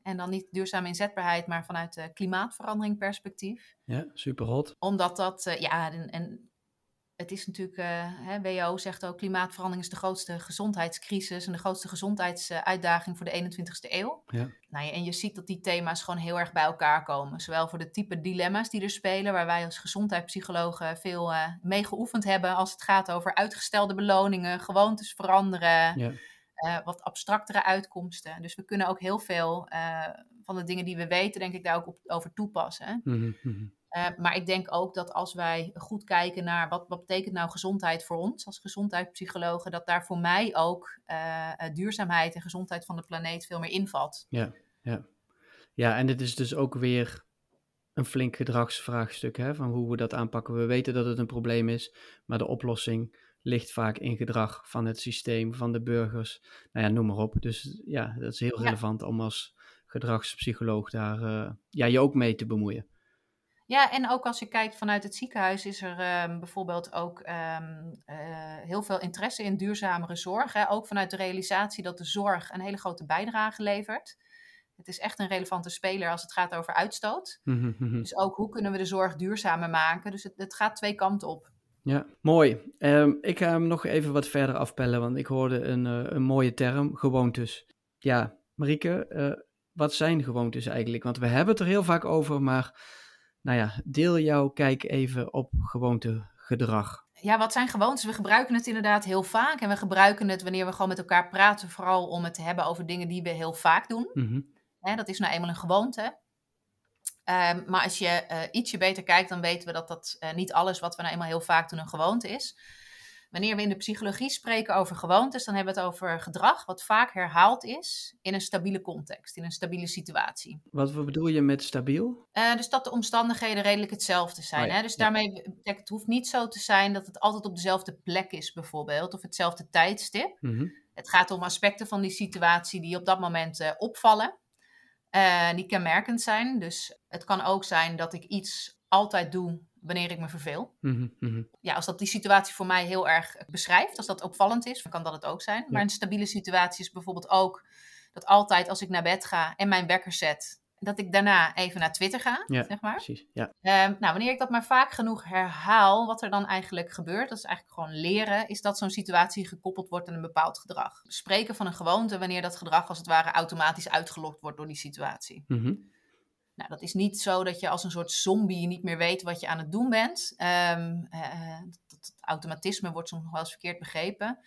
En dan niet duurzame inzetbaarheid, maar vanuit de klimaatverandering perspectief. Ja, super hot. Omdat dat, eh, ja, en, en het is natuurlijk, eh, hè, WHO zegt ook, klimaatverandering is de grootste gezondheidscrisis en de grootste gezondheidsuitdaging voor de 21ste eeuw. Ja. Nou en je ziet dat die thema's gewoon heel erg bij elkaar komen. Zowel voor de type dilemma's die er spelen, waar wij als gezondheidspsychologen veel eh, mee geoefend hebben als het gaat over uitgestelde beloningen, gewoontes veranderen, Ja. Eh, wat abstractere uitkomsten. Dus we kunnen ook heel veel eh, van de dingen die we weten, denk ik, daar ook op, over toepassen. Mhm, mhm. Eh, maar ik denk ook dat als wij goed kijken naar wat, wat betekent nou gezondheid voor ons als gezondheidspsychologen, dat daar voor mij ook duurzaamheid en gezondheid van de planeet veel meer invalt. Ja, en dit is dus ook weer een flink gedragsvraagstuk, hè, van hoe we dat aanpakken. We weten dat het een probleem is, maar de oplossing ligt vaak in gedrag van het systeem, van de burgers. Nou ja, noem maar op. Dus ja, dat is heel Ja. relevant om als gedragspsycholoog daar eh, ja, je ook mee te bemoeien. Ja, en ook als je kijkt vanuit het ziekenhuis is er ehm, bijvoorbeeld ook ehm, eh, heel veel interesse in duurzamere zorg. Hè? Ook vanuit de realisatie dat de zorg een hele grote bijdrage levert. Het is echt een relevante speler als het gaat over uitstoot. Mhm, mhm. Dus ook hoe kunnen we de zorg duurzamer maken. Dus het, het gaat twee kanten op. Ja, mooi. Ehm, ik ga hem nog even wat verder afpellen, want ik hoorde een, eh, een mooie term, gewoontes. Ja, Marieke, eh, wat zijn gewoontes eigenlijk? Want we hebben het er heel vaak over, maar nou ja, deel jouw kijk even op gewoontegedrag. Ja, wat zijn gewoontes? We gebruiken het inderdaad heel vaak. En we gebruiken het wanneer we gewoon met elkaar praten, vooral om het te hebben over dingen die we heel vaak doen. Mhm, Hè, dat is nou eenmaal een gewoonte. Ehm, maar als je eh, ietsje beter kijkt, dan weten we dat dat eh, niet alles wat we nou eenmaal heel vaak doen een gewoonte is. Wanneer we in de psychologie spreken over gewoontes, dan hebben we het over gedrag wat vaak herhaald is in een stabiele context, in een stabiele situatie. Wat bedoel je met stabiel? Eh, dus dat de omstandigheden redelijk hetzelfde zijn. Oh ja, Hè? Dus daarmee betekent het hoeft niet zo te zijn dat het altijd op dezelfde plek is, bijvoorbeeld, of hetzelfde tijdstip. Mhm, Het gaat om aspecten van die situatie die op dat moment opvallen, eh, die kenmerkend zijn. Dus het kan ook zijn dat ik iets altijd doe wanneer ik me verveel. mhm, mhm. Ja, als dat die situatie voor mij heel erg beschrijft, als dat opvallend is, dan kan dat het ook zijn. Maar een stabiele situatie is bijvoorbeeld ook dat altijd als ik naar bed ga en mijn wekker zet, dat ik daarna even naar Twitter ga, Ja. zeg maar. Precies, ja. Ehm, nou, wanneer ik dat maar vaak genoeg herhaal, wat er dan eigenlijk gebeurt, dat is eigenlijk gewoon leren, is dat zo'n situatie gekoppeld wordt aan een bepaald gedrag. Spreken van een gewoonte wanneer dat gedrag als het ware automatisch uitgelokt wordt door die situatie. Mhm, Nou, dat is niet zo dat je als een soort zombie niet meer weet wat je aan het doen bent. Um, dat, automatisme wordt soms nog wel eens verkeerd begrepen.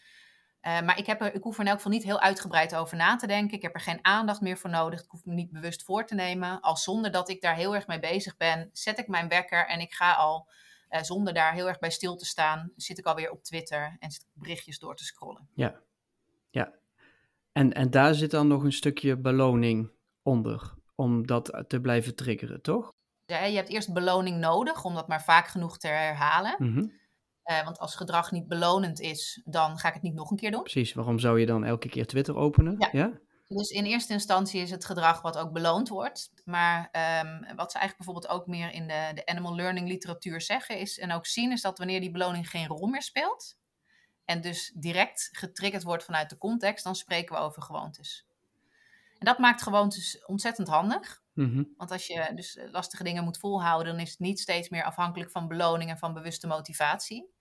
Uh, maar ik, heb er, ik hoef er in elk geval niet heel uitgebreid over na te denken. Ik heb er geen aandacht meer voor nodig. Ik hoef me niet bewust voor te nemen. Al zonder dat ik daar heel erg mee bezig ben, zet ik mijn wekker en ik ga al, uh, zonder daar heel erg bij stil te staan, zit ik alweer op Twitter en zit ik berichtjes door te scrollen. Ja, ja. En, en daar zit dan nog een stukje beloning onder om dat te blijven triggeren, toch? Ja, je hebt eerst beloning nodig om dat maar vaak genoeg te herhalen. Mhm. Uh, want als gedrag niet belonend is, dan ga ik het niet nog een keer doen. Precies, waarom zou je dan elke keer Twitter openen? Ja. ja? Dus in eerste instantie is het gedrag wat ook beloond wordt. Maar um, wat ze eigenlijk bijvoorbeeld ook meer in de, de animal learning literatuur zeggen is, en ook zien, is dat wanneer die beloning geen rol meer speelt, en dus direct getriggerd wordt vanuit de context, dan spreken we over gewoontes. En dat maakt gewoontes ontzettend handig. Mhm. Want als je dus lastige dingen moet volhouden, dan is het niet steeds meer afhankelijk van beloning en van bewuste motivatie.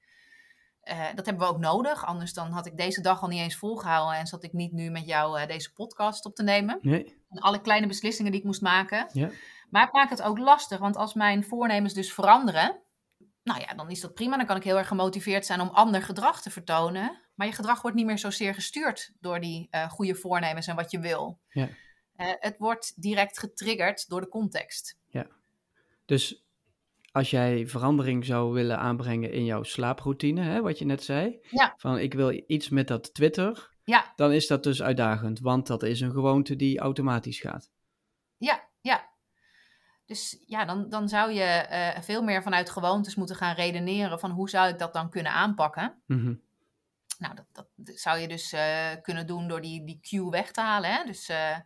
Uh, dat hebben we ook nodig, anders dan had ik deze dag al niet eens volgehouden en zat ik niet nu met jou uh, deze podcast op te nemen. Nee. En alle kleine beslissingen die ik moest maken. Ja. Maar het maakt het ook lastig, want als mijn voornemens dus veranderen, nou ja, dan is dat prima. Dan kan ik heel erg gemotiveerd zijn om ander gedrag te vertonen. Maar je gedrag wordt niet meer zozeer gestuurd door die uh, goede voornemens en wat je wil. Ja. Het wordt direct getriggerd door de context. Ja. Dus als jij verandering zou willen aanbrengen in jouw slaaproutine, hè, wat je net zei, ja. van ik wil iets met dat Twitter, ja. dan is dat dus uitdagend, want dat is een gewoonte die automatisch gaat. Ja, ja. Dus ja, dan, dan zou je uh, veel meer vanuit gewoontes moeten gaan redeneren van hoe zou ik dat dan kunnen aanpakken. Mm -hmm. Nou, dat, dat, zou je dus uh, kunnen doen door die, die cue weg te halen. Hè? Dus uh,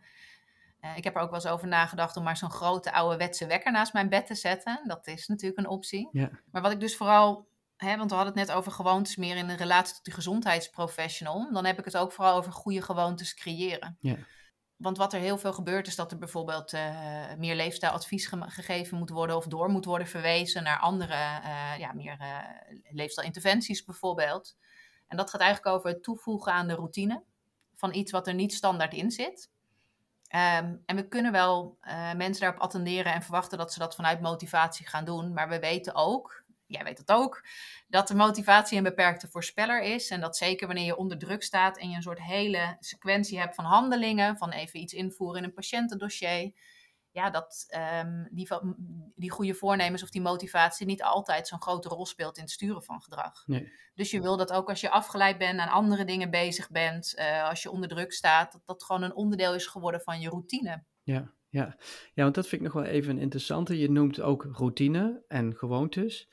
ik heb er ook wel eens over nagedacht om maar zo'n grote ouderwetse wekker naast mijn bed te zetten. Dat is natuurlijk een optie. Ja. Maar wat ik dus vooral, hè, want we hadden het net over gewoontes meer in een relatie tot de gezondheidsprofessional. Dan heb ik het ook vooral over goede gewoontes creëren. Ja. Want wat er heel veel gebeurt is dat er bijvoorbeeld uh, meer leefstijladvies ge gegeven moet worden of door moet worden verwezen naar andere, uh, ja, meer leefstijlinterventies bijvoorbeeld. En dat gaat eigenlijk over het toevoegen aan de routine van iets wat er niet standaard in zit. Um, en we kunnen wel mensen daarop attenderen en verwachten dat ze dat vanuit motivatie gaan doen. Maar we weten ook, jij weet het ook, dat de motivatie een beperkte voorspeller is. En dat zeker wanneer je onder druk staat en je een soort hele sequentie hebt van handelingen, van even iets invoeren in een patiëntendossier. Ja, dat um, die, die goede voornemens of die motivatie niet altijd zo'n grote rol speelt in het sturen van gedrag. Nee. Dus je wil dat ook als je afgeleid bent, aan andere dingen bezig bent, uh, als je onder druk staat, dat dat gewoon een onderdeel is geworden van je routine. Ja, ja. ja, want dat vind ik nog wel even een interessante. Je noemt ook routine en gewoontes.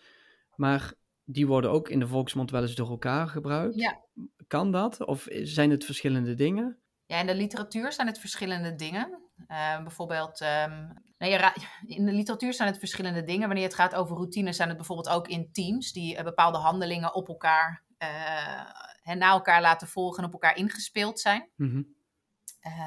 Maar die worden ook in de volksmond wel eens door elkaar gebruikt. Ja. Kan dat? Of zijn het verschillende dingen? Ja, in de literatuur zijn het verschillende dingen. Uh, bijvoorbeeld, um, nee, in de literatuur zijn het verschillende dingen. Wanneer het gaat over routine, zijn het bijvoorbeeld ook in teams die uh, bepaalde handelingen op elkaar, uh, na elkaar laten volgen en op elkaar ingespeeld zijn. Mm -hmm.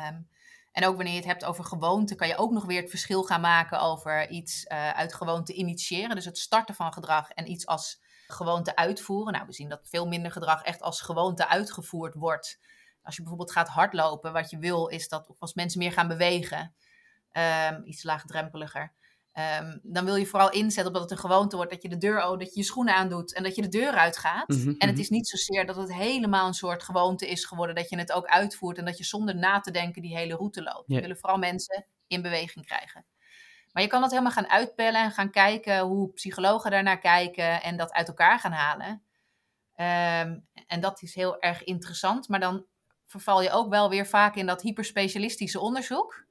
um, en ook wanneer je het hebt over gewoonte, kan je ook nog weer het verschil gaan maken over iets uh, uit gewoonte initiëren. Dus het starten van gedrag en iets als gewoonte uitvoeren. Nou, we zien dat veel minder gedrag echt als gewoonte uitgevoerd wordt. Als je bijvoorbeeld gaat hardlopen, wat je wil is dat of als mensen meer gaan bewegen, um, iets laagdrempeliger. Um, dan wil je vooral inzetten op dat het een gewoonte wordt dat je de deur oh, dat je je schoenen aandoet en dat je de deur uitgaat. Mhm, en het mhm. is niet zozeer dat het helemaal een soort gewoonte is geworden dat je het ook uitvoert en dat je zonder na te denken die hele route loopt. Ja. We willen vooral mensen in beweging krijgen. Maar je kan dat helemaal gaan uitpellen en gaan kijken hoe psychologen daarnaar kijken en dat uit elkaar gaan halen. Um, en dat is heel erg interessant, maar dan verval je ook wel weer vaak in dat hyperspecialistische onderzoek.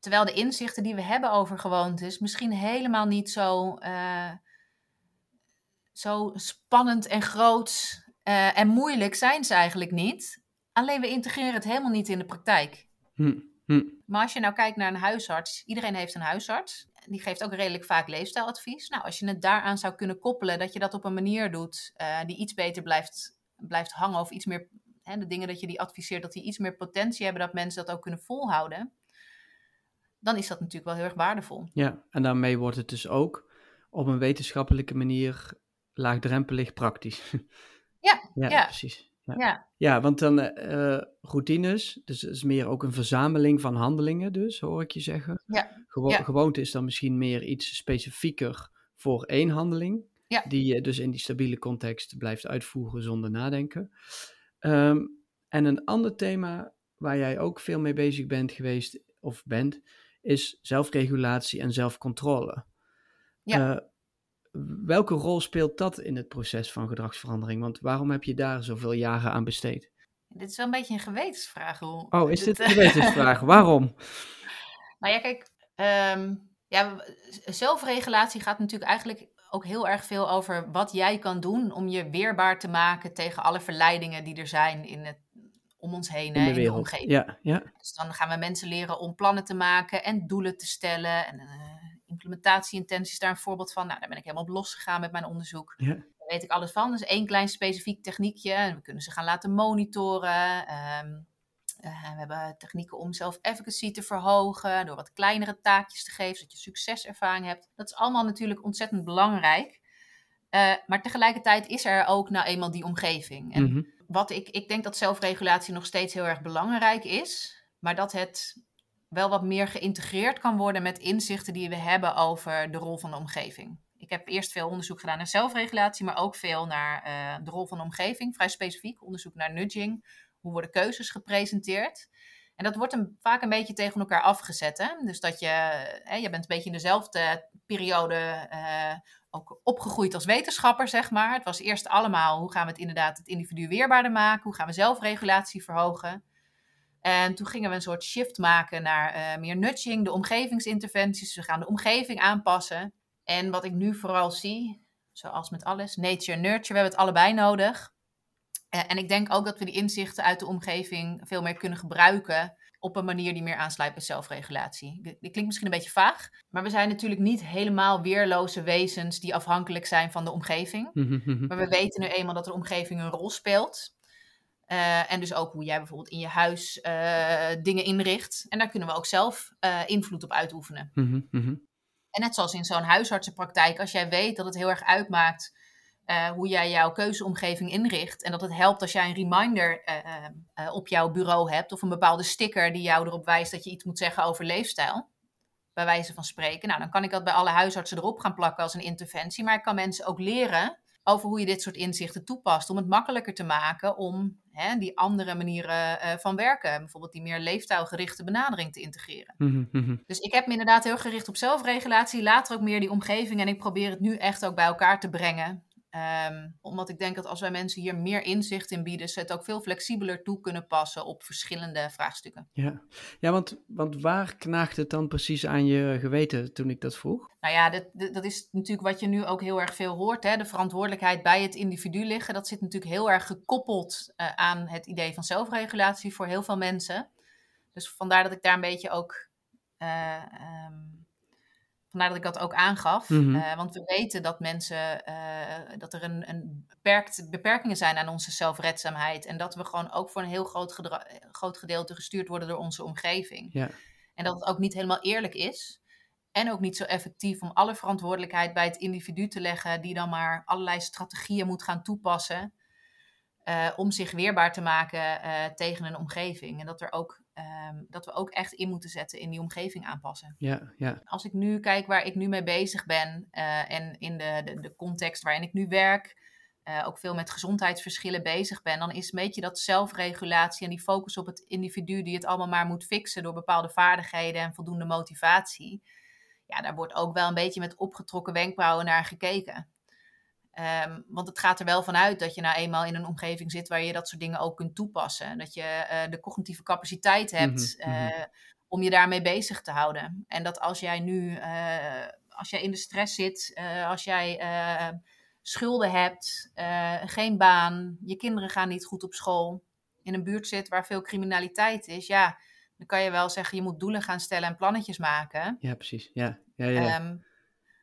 Terwijl de inzichten die we hebben over gewoontes misschien helemaal niet zo, uh, zo spannend en groot uh, en moeilijk zijn ze eigenlijk niet. Alleen we integreren het helemaal niet in de praktijk. Hm. Hm. Maar als je nou kijkt naar een huisarts, iedereen heeft een huisarts. Die geeft ook redelijk vaak leefstijladvies. Nou, als je het daaraan zou kunnen koppelen, dat je dat op een manier doet uh, die iets beter blijft, blijft hangen of iets meer hè, de dingen dat je die adviseert, dat die iets meer potentie hebben, dat mensen dat ook kunnen volhouden, dan is dat natuurlijk wel heel erg waardevol. Ja, en daarmee wordt het dus ook op een wetenschappelijke manier laagdrempelig praktisch. Ja, ja, ja. precies. ja. Ja. Ja, want dan eh, routines, dus is meer ook een verzameling van handelingen dus, hoor ik je zeggen. Ja. Gewo Ja. Gewoonte is dan misschien meer iets specifieker voor één handeling, die je dus in die stabiele context blijft uitvoeren zonder nadenken. Ehm, en een ander thema waar jij ook veel mee bezig bent geweest, of bent, is zelfregulatie en zelfcontrole. Ja. Eh, welke rol speelt dat in het proces van gedragsverandering? Want waarom heb je daar zoveel jaren aan besteed? Dit is wel een beetje een gewetensvraag, Roel. Oh, is dit Dit, een eh, gewetensvraag? Waarom? Nou ja, kijk, ehm, ja, zelfregulatie gaat natuurlijk eigenlijk ook heel erg veel over wat jij kan doen om je weerbaar te maken tegen alle verleidingen die er zijn in het, om ons heen, In hè, de omgeving. Ja, ja. Dus dan gaan we mensen leren om plannen te maken en doelen te stellen. En eh implementatieintenties is daar een voorbeeld van. Nou, daar ben ik helemaal op losgegaan met mijn onderzoek. Ja. Daar weet ik alles van. Dus één klein specifiek techniekje. En we kunnen ze gaan laten monitoren. Ehm, eh, we hebben technieken om self-efficacy te verhogen. Door wat kleinere taakjes te geven, zodat je succeservaring hebt. Dat is allemaal natuurlijk ontzettend belangrijk. Eh, maar tegelijkertijd is er ook nou eenmaal die omgeving. En Mhm. wat ik, ik denk dat zelfregulatie nog steeds heel erg belangrijk is, maar dat het wel wat meer geïntegreerd kan worden met inzichten die we hebben over de rol van de omgeving. Ik heb eerst veel onderzoek gedaan naar zelfregulatie, maar ook veel naar eh, de rol van de omgeving, vrij specifiek onderzoek naar nudging. Hoe worden keuzes gepresenteerd? En dat wordt een, vaak een beetje tegen elkaar afgezet. Hè? Dus dat je, hè, je bent een beetje in dezelfde periode eh, ook opgegroeid als wetenschapper, zeg maar. Het was eerst allemaal hoe gaan we het inderdaad het individu weerbaarder maken, hoe gaan we zelfregulatie verhogen. En toen gingen we een soort shift maken naar eh, meer nudging, de omgevingsinterventies. We gaan de omgeving aanpassen. En wat ik nu vooral zie, zoals met alles, nature nurture, we hebben het allebei nodig. Eh, en ik denk ook dat we die inzichten uit de omgeving veel meer kunnen gebruiken op een manier die meer aansluit bij zelfregulatie. Die klinkt misschien een beetje vaag, maar we zijn natuurlijk niet helemaal weerloze wezens die afhankelijk zijn van de omgeving. Mhm, mhm. Maar we weten nu eenmaal dat de omgeving een rol speelt. Eh, en dus ook hoe jij bijvoorbeeld in je huis eh, dingen inricht. En daar kunnen we ook zelf invloed op uitoefenen. Mhm, mhm. En net zoals in zo'n huisartsenpraktijk, als jij weet dat het heel erg uitmaakt eh, hoe jij jouw keuzeomgeving inricht. En dat het helpt als jij een reminder eh, eh, eh, op jouw bureau hebt. Of een bepaalde sticker die jou erop wijst dat je iets moet zeggen over leefstijl. Bij wijze van spreken. Nou, dan kan ik dat bij alle huisartsen erop gaan plakken als een interventie. Maar ik kan mensen ook leren over hoe je dit soort inzichten toepast. Om het makkelijker te maken om hè, die andere manieren van werken. Bijvoorbeeld die meer leefstijlgerichte benadering te integreren. Mhm, mhm. Dus ik heb me inderdaad heel gericht op zelfregulatie, later ook meer die omgeving. En ik probeer het nu echt ook bij elkaar te brengen. Ehm, omdat ik denk dat als wij mensen hier meer inzicht in bieden, ze het ook veel flexibeler toe kunnen passen op verschillende vraagstukken. Ja, ja want, want waar knaagt het dan precies aan je geweten toen ik dat vroeg? Nou ja, dat, dat is natuurlijk wat je nu ook heel erg veel hoort. Hè? De verantwoordelijkheid bij het individu liggen. Dat zit natuurlijk heel erg gekoppeld eh, aan het idee van zelfregulatie voor heel veel mensen. Dus vandaar dat ik daar een beetje ook. eh, ehm, vandaar dat ik dat ook aangaf. Mhm. Eh, want we weten dat mensen. Dat er een, een beperkt, beperkingen zijn aan onze zelfredzaamheid. En dat we gewoon ook voor een heel groot, gedra- groot gedeelte gestuurd worden door onze omgeving. Ja. En dat het ook niet helemaal eerlijk is. En ook niet zo effectief om alle verantwoordelijkheid bij het individu te leggen, die dan maar allerlei strategieën moet gaan toepassen. eh, om zich weerbaar te maken eh, tegen een omgeving. En dat, er ook, ehm, dat we ook echt in moeten zetten in die omgeving aanpassen. Ja, ja. Als ik nu kijk waar ik nu mee bezig ben eh, en in de, de, de context waarin ik nu werk, eh, ook veel met gezondheidsverschillen bezig ben, dan is een beetje dat zelfregulatie en die focus op het individu die het allemaal maar moet fixen door bepaalde vaardigheden en voldoende motivatie. Ja, daar wordt ook wel een beetje met opgetrokken wenkbrauwen naar gekeken. Ehm, want het gaat er wel vanuit dat je nou eenmaal in een omgeving zit waar je dat soort dingen ook kunt toepassen. Dat je eh, de cognitieve capaciteit hebt Mhm, mhm. eh, om je daarmee bezig te houden. En dat als jij nu, eh, als jij in de stress zit, als jij schulden hebt, geen baan, je kinderen gaan niet goed op school, in een buurt zit waar veel criminaliteit is, ja, dan kan je wel zeggen je moet doelen gaan stellen en plannetjes maken. Ja, precies. Ja, ja, ja. ja.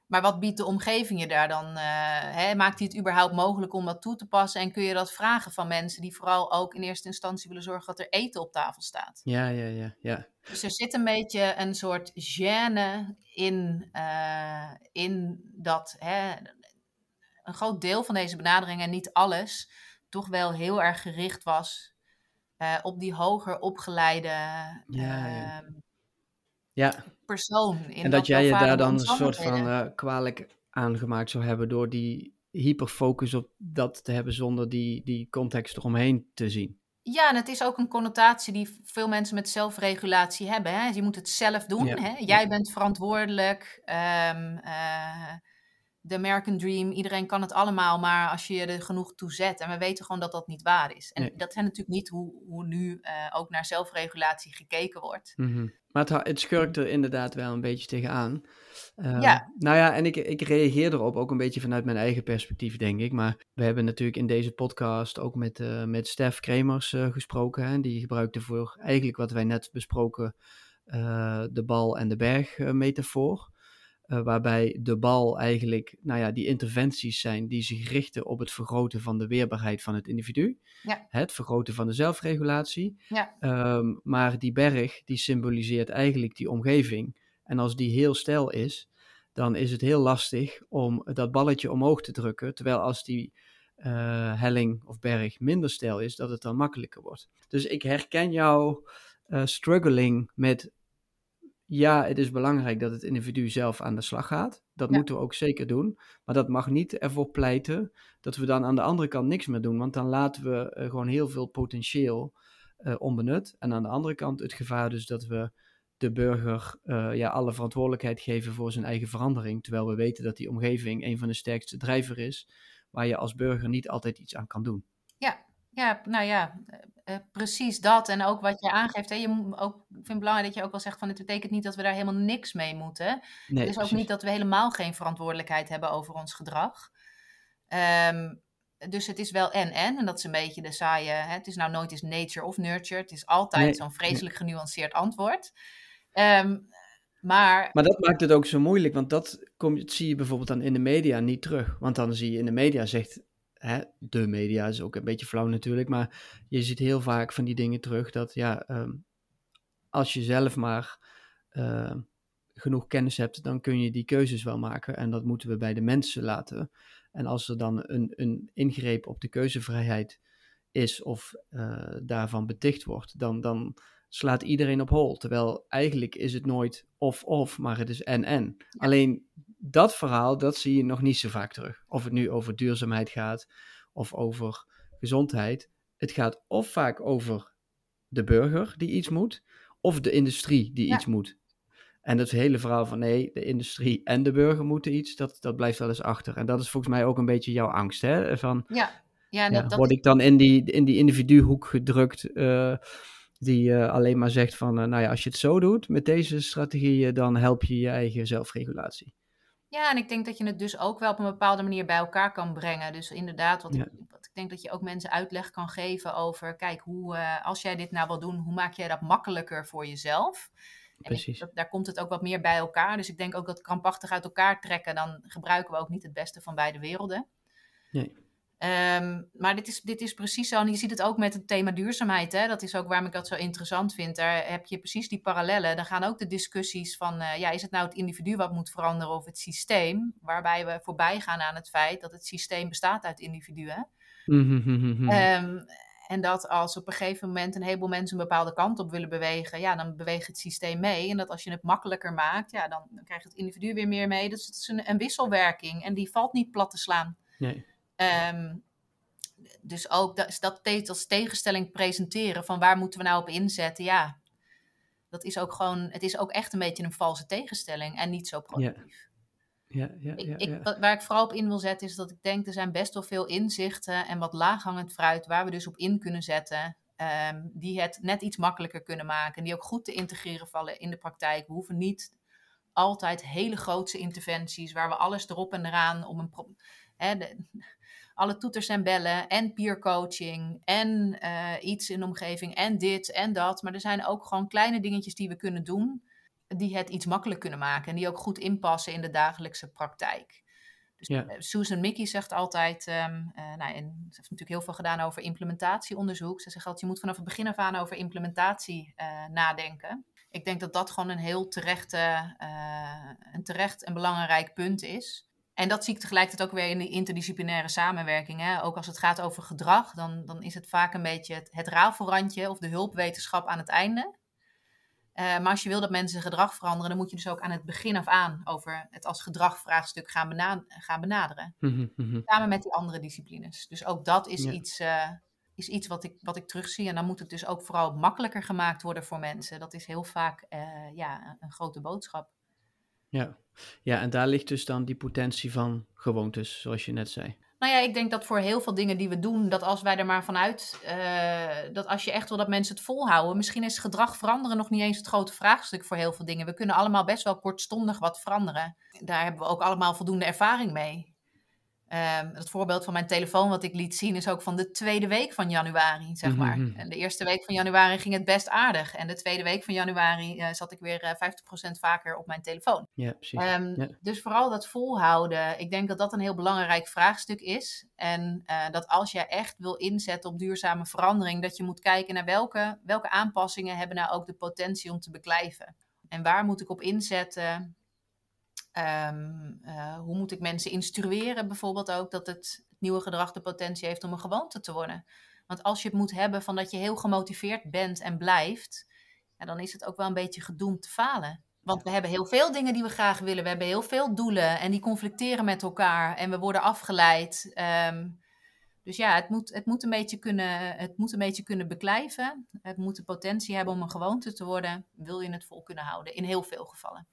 Ehm, maar wat biedt de omgeving je daar dan? eh, hè? Maakt die het überhaupt mogelijk om dat toe te passen? En kun je dat vragen van mensen die vooral ook in eerste instantie willen zorgen dat er eten op tafel staat? ja, ja, ja, ja. Dus er zit een beetje een soort gêne in, eh, in dat hè, een groot deel van deze benaderingen, en niet alles, toch wel heel erg gericht was uh, op die hoger opgeleide ja, ja. Ehm, ja. persoon. In en dat jij je daar dan een soort van uh, kwalijk aangemaakt zou hebben door die hyperfocus op dat te hebben zonder die, die context eromheen te zien. Ja, en het is ook een connotatie die veel mensen met zelfregulatie hebben. Hè? Je moet het zelf doen. Hè? Jij bent verantwoordelijk. Um, de American Dream, iedereen kan het allemaal, maar als je je er genoeg toe zet. En we weten gewoon dat dat niet waar is. En dat is natuurlijk niet hoe, hoe nu uh, ook naar zelfregulatie gekeken wordt. Mm -hmm. Maar het, het schurkt er inderdaad wel een beetje tegenaan. Uh, ja. Nou ja, en ik, ik reageer erop ook een beetje vanuit mijn eigen perspectief, denk ik. Maar we hebben natuurlijk in deze podcast ook met, uh, met Stef Kremers uh, gesproken. Hè? Die gebruikte voor eigenlijk wat wij net besproken, de bal en de berg metafoor. Uh, waarbij de bal eigenlijk, nou ja, die interventies zijn die zich richten op het vergroten van de weerbaarheid van het individu. Ja. Het vergroten van de zelfregulatie. Ja. Um, maar die berg, die symboliseert eigenlijk die omgeving. En als die heel stijl is, dan is het heel lastig om dat balletje omhoog te drukken. Terwijl als die uh, helling of berg minder stijl is, dat het dan makkelijker wordt. Dus ik herken jouw uh, struggling met ja, het is belangrijk dat het individu zelf aan de slag gaat. Dat moeten we ook zeker doen. Maar dat mag niet ervoor pleiten dat we dan aan de andere kant niks meer doen. Want dan laten we uh, gewoon heel veel potentieel uh, onbenut. En aan de andere kant het gevaar dus dat we de burger uh, ja, alle verantwoordelijkheid geven voor zijn eigen verandering. Terwijl we weten dat die omgeving een van de sterkste drijver is. Waar je als burger niet altijd iets aan kan doen. Ja, ja, nou ja, uh, precies dat. En ook wat je aangeeft. Hè, je ook, ik vind het belangrijk dat je ook wel zegt van het betekent niet dat we daar helemaal niks mee moeten. Nee, het is ook niet dat we helemaal geen verantwoordelijkheid hebben over ons gedrag. Um, dus het is wel en en. En dat is een beetje de saaie. Hè, het is nou nooit eens nature of nurture. Het is altijd nee, zo'n vreselijk genuanceerd antwoord. Um, maar... maar dat maakt het ook zo moeilijk, want dat kom, zie je bijvoorbeeld dan in de media niet terug. Want dan zie je in de media zegt hè, de media is ook een beetje flauw natuurlijk, maar je ziet heel vaak van die dingen terug dat ja, um, als je zelf maar uh, genoeg kennis hebt, dan kun je die keuzes wel maken en dat moeten we bij de mensen laten. En als er dan een, een ingreep op de keuzevrijheid is of uh, daarvan beticht wordt, dan, dan slaat iedereen op hol. Terwijl eigenlijk is het nooit of-of, maar het is en-en. Alleen dat verhaal, dat zie je nog niet zo vaak terug. Of het nu over duurzaamheid gaat of over gezondheid. Het gaat of vaak over de burger die iets moet, of de industrie die iets moet. En dat hele verhaal van nee, de industrie en de burger moeten iets, dat, dat blijft wel eens achter. En dat is volgens mij ook een beetje jouw angst, hè? Van, ja. Ja, dat, word ik dan in die, in die individuhoek gedrukt, uh, die uh, alleen maar zegt van, uh, nou ja, als je het zo doet met deze strategieën, dan help je je eigen zelfregulatie. Ja, en ik denk dat je het dus ook wel op een bepaalde manier bij elkaar kan brengen. Dus inderdaad, wat, ik, wat ik denk dat je ook mensen uitleg kan geven over, kijk, hoe, uh, als jij dit nou wil doen, hoe maak jij dat makkelijker voor jezelf? Precies. dat, daar komt het ook wat meer bij elkaar. Dus ik denk ook dat krampachtig uit elkaar trekken, dan gebruiken we ook niet het beste van beide werelden. Nee. Um, maar dit is, dit is precies zo. En je ziet het ook met het thema duurzaamheid. Hè? Dat is ook waarom ik dat zo interessant vind. Daar heb je precies die parallellen. Dan gaan ook de discussies van: uh, ja, is het nou het individu wat moet veranderen of het systeem? Waarbij we voorbij gaan aan het feit dat het systeem bestaat uit individuen. um, en dat als op een gegeven moment een heleboel mensen een bepaalde kant op willen bewegen, ja, dan beweegt het systeem mee. En dat als je het makkelijker maakt, ja, dan, dan krijgt het individu weer meer mee. Dus het is een, een wisselwerking en die valt niet plat te slaan. Nee. Um, dus ook dat, dat als tegenstelling presenteren van waar moeten we nou op inzetten, ja, dat is ook gewoon, het is ook echt een beetje een valse tegenstelling en niet zo productief. Ja. Ja, ja, ja, ik, waar ik vooral op in wil zetten is dat ik denk er zijn best wel veel inzichten en wat laaghangend fruit waar we dus op in kunnen zetten. Um, die het net iets makkelijker kunnen maken. En die ook goed te integreren vallen in de praktijk. We hoeven niet altijd hele grootse interventies waar we alles erop en eraan om een. Hè, de, alle toeters en bellen en peer coaching en uh, iets in de omgeving en dit en dat. Maar er zijn ook gewoon kleine dingetjes die we kunnen doen die het iets makkelijk kunnen maken en die ook goed inpassen in de dagelijkse praktijk. Dus ja. Eh, Susan Mickey zegt altijd, um, uh, nou, en ze heeft natuurlijk heel veel gedaan over implementatieonderzoek. Ze zegt altijd, je moet vanaf het begin af aan over implementatie uh, nadenken. Ik denk dat dat gewoon een heel terecht, uh, een terecht en belangrijk punt is. En dat zie ik tegelijkertijd ook weer in de interdisciplinaire samenwerking. Hè. Ook als het gaat over gedrag, dan, dan is het vaak een beetje het, het rafelrandje of de hulpwetenschap aan het einde. Uh, maar als je wil dat mensen gedrag veranderen, dan moet je dus ook aan het begin af aan over het als gedragvraagstuk gaan, bena gaan benaderen. Mhm, mhm. Samen met die andere disciplines. Dus ook dat is iets, uh, is iets wat, ik, wat ik terugzie. En dan moet het dus ook vooral makkelijker gemaakt worden voor mensen. Dat is heel vaak uh, ja, een grote boodschap. Ja. Ja, en daar ligt dus dan die potentie van gewoontes, zoals je net zei. Nou ja, ik denk dat voor heel veel dingen die we doen, dat als wij er maar vanuit, uh, dat als je echt wil dat mensen het volhouden, misschien is gedrag veranderen nog niet eens het grote vraagstuk voor heel veel dingen. We kunnen allemaal best wel kortstondig wat veranderen. Daar hebben we ook allemaal voldoende ervaring mee. Um, het voorbeeld van mijn telefoon wat ik liet zien is ook van de tweede week van januari, zeg mhm, maar. Mhm. En de eerste week van januari ging het best aardig. En de tweede week van januari uh, zat ik weer uh, eh, 50% vaker op mijn telefoon. Ja, precies. Um, Dus vooral dat volhouden. Ik denk dat dat een heel belangrijk vraagstuk is. En uh, dat als jij echt wil inzetten op duurzame verandering, dat je moet kijken naar welke, welke aanpassingen hebben nou ook de potentie om te beklijven. En waar moet ik op inzetten? Ehm, eh, hoe moet ik mensen instrueren bijvoorbeeld ook dat het nieuwe gedrag de potentie heeft om een gewoonte te worden? Want als je het moet hebben van dat je heel gemotiveerd bent en blijft, ja, dan is het ook wel een beetje gedoemd te falen. Want we hebben heel veel dingen die we graag willen. We hebben heel veel doelen en die conflicteren met elkaar en we worden afgeleid. Ehm, dus ja, het moet, het, moet een beetje kunnen, het moet een beetje kunnen beklijven. Het moet de potentie hebben om een gewoonte te worden. Wil je het vol kunnen houden? In heel veel gevallen.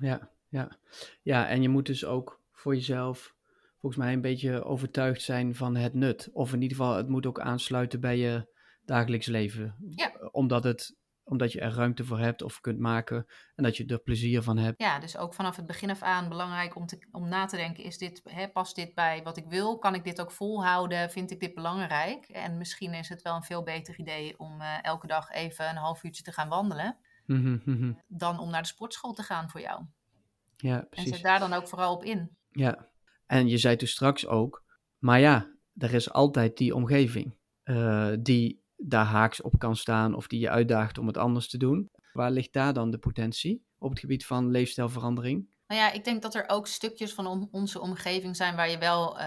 Ja, ja. ja, en je moet dus ook voor jezelf volgens mij een beetje overtuigd zijn van het nut. Of in ieder geval, het moet ook aansluiten bij je dagelijks leven. Ja. Omdat, het, omdat je er ruimte voor hebt of kunt maken en dat je er plezier van hebt. Ja, dus ook vanaf het begin af aan belangrijk om, te, om na te denken, is dit, hè, past dit bij wat ik wil? Kan ik dit ook volhouden? Vind ik dit belangrijk? En misschien is het wel een veel beter idee om uh, elke dag even een half uurtje te gaan wandelen. Mhm, mhm. Dan om naar de sportschool te gaan voor jou. Ja, precies. En zet daar dan ook vooral op in. Ja, en je zei toen straks ook, maar ja, er is altijd die omgeving uh, die daar haaks op kan staan of die je uitdaagt om het anders te doen. Waar ligt daar dan de potentie op het gebied van leefstijlverandering? Nou ja, ik denk dat er ook stukjes van onze omgeving zijn waar je wel, uh,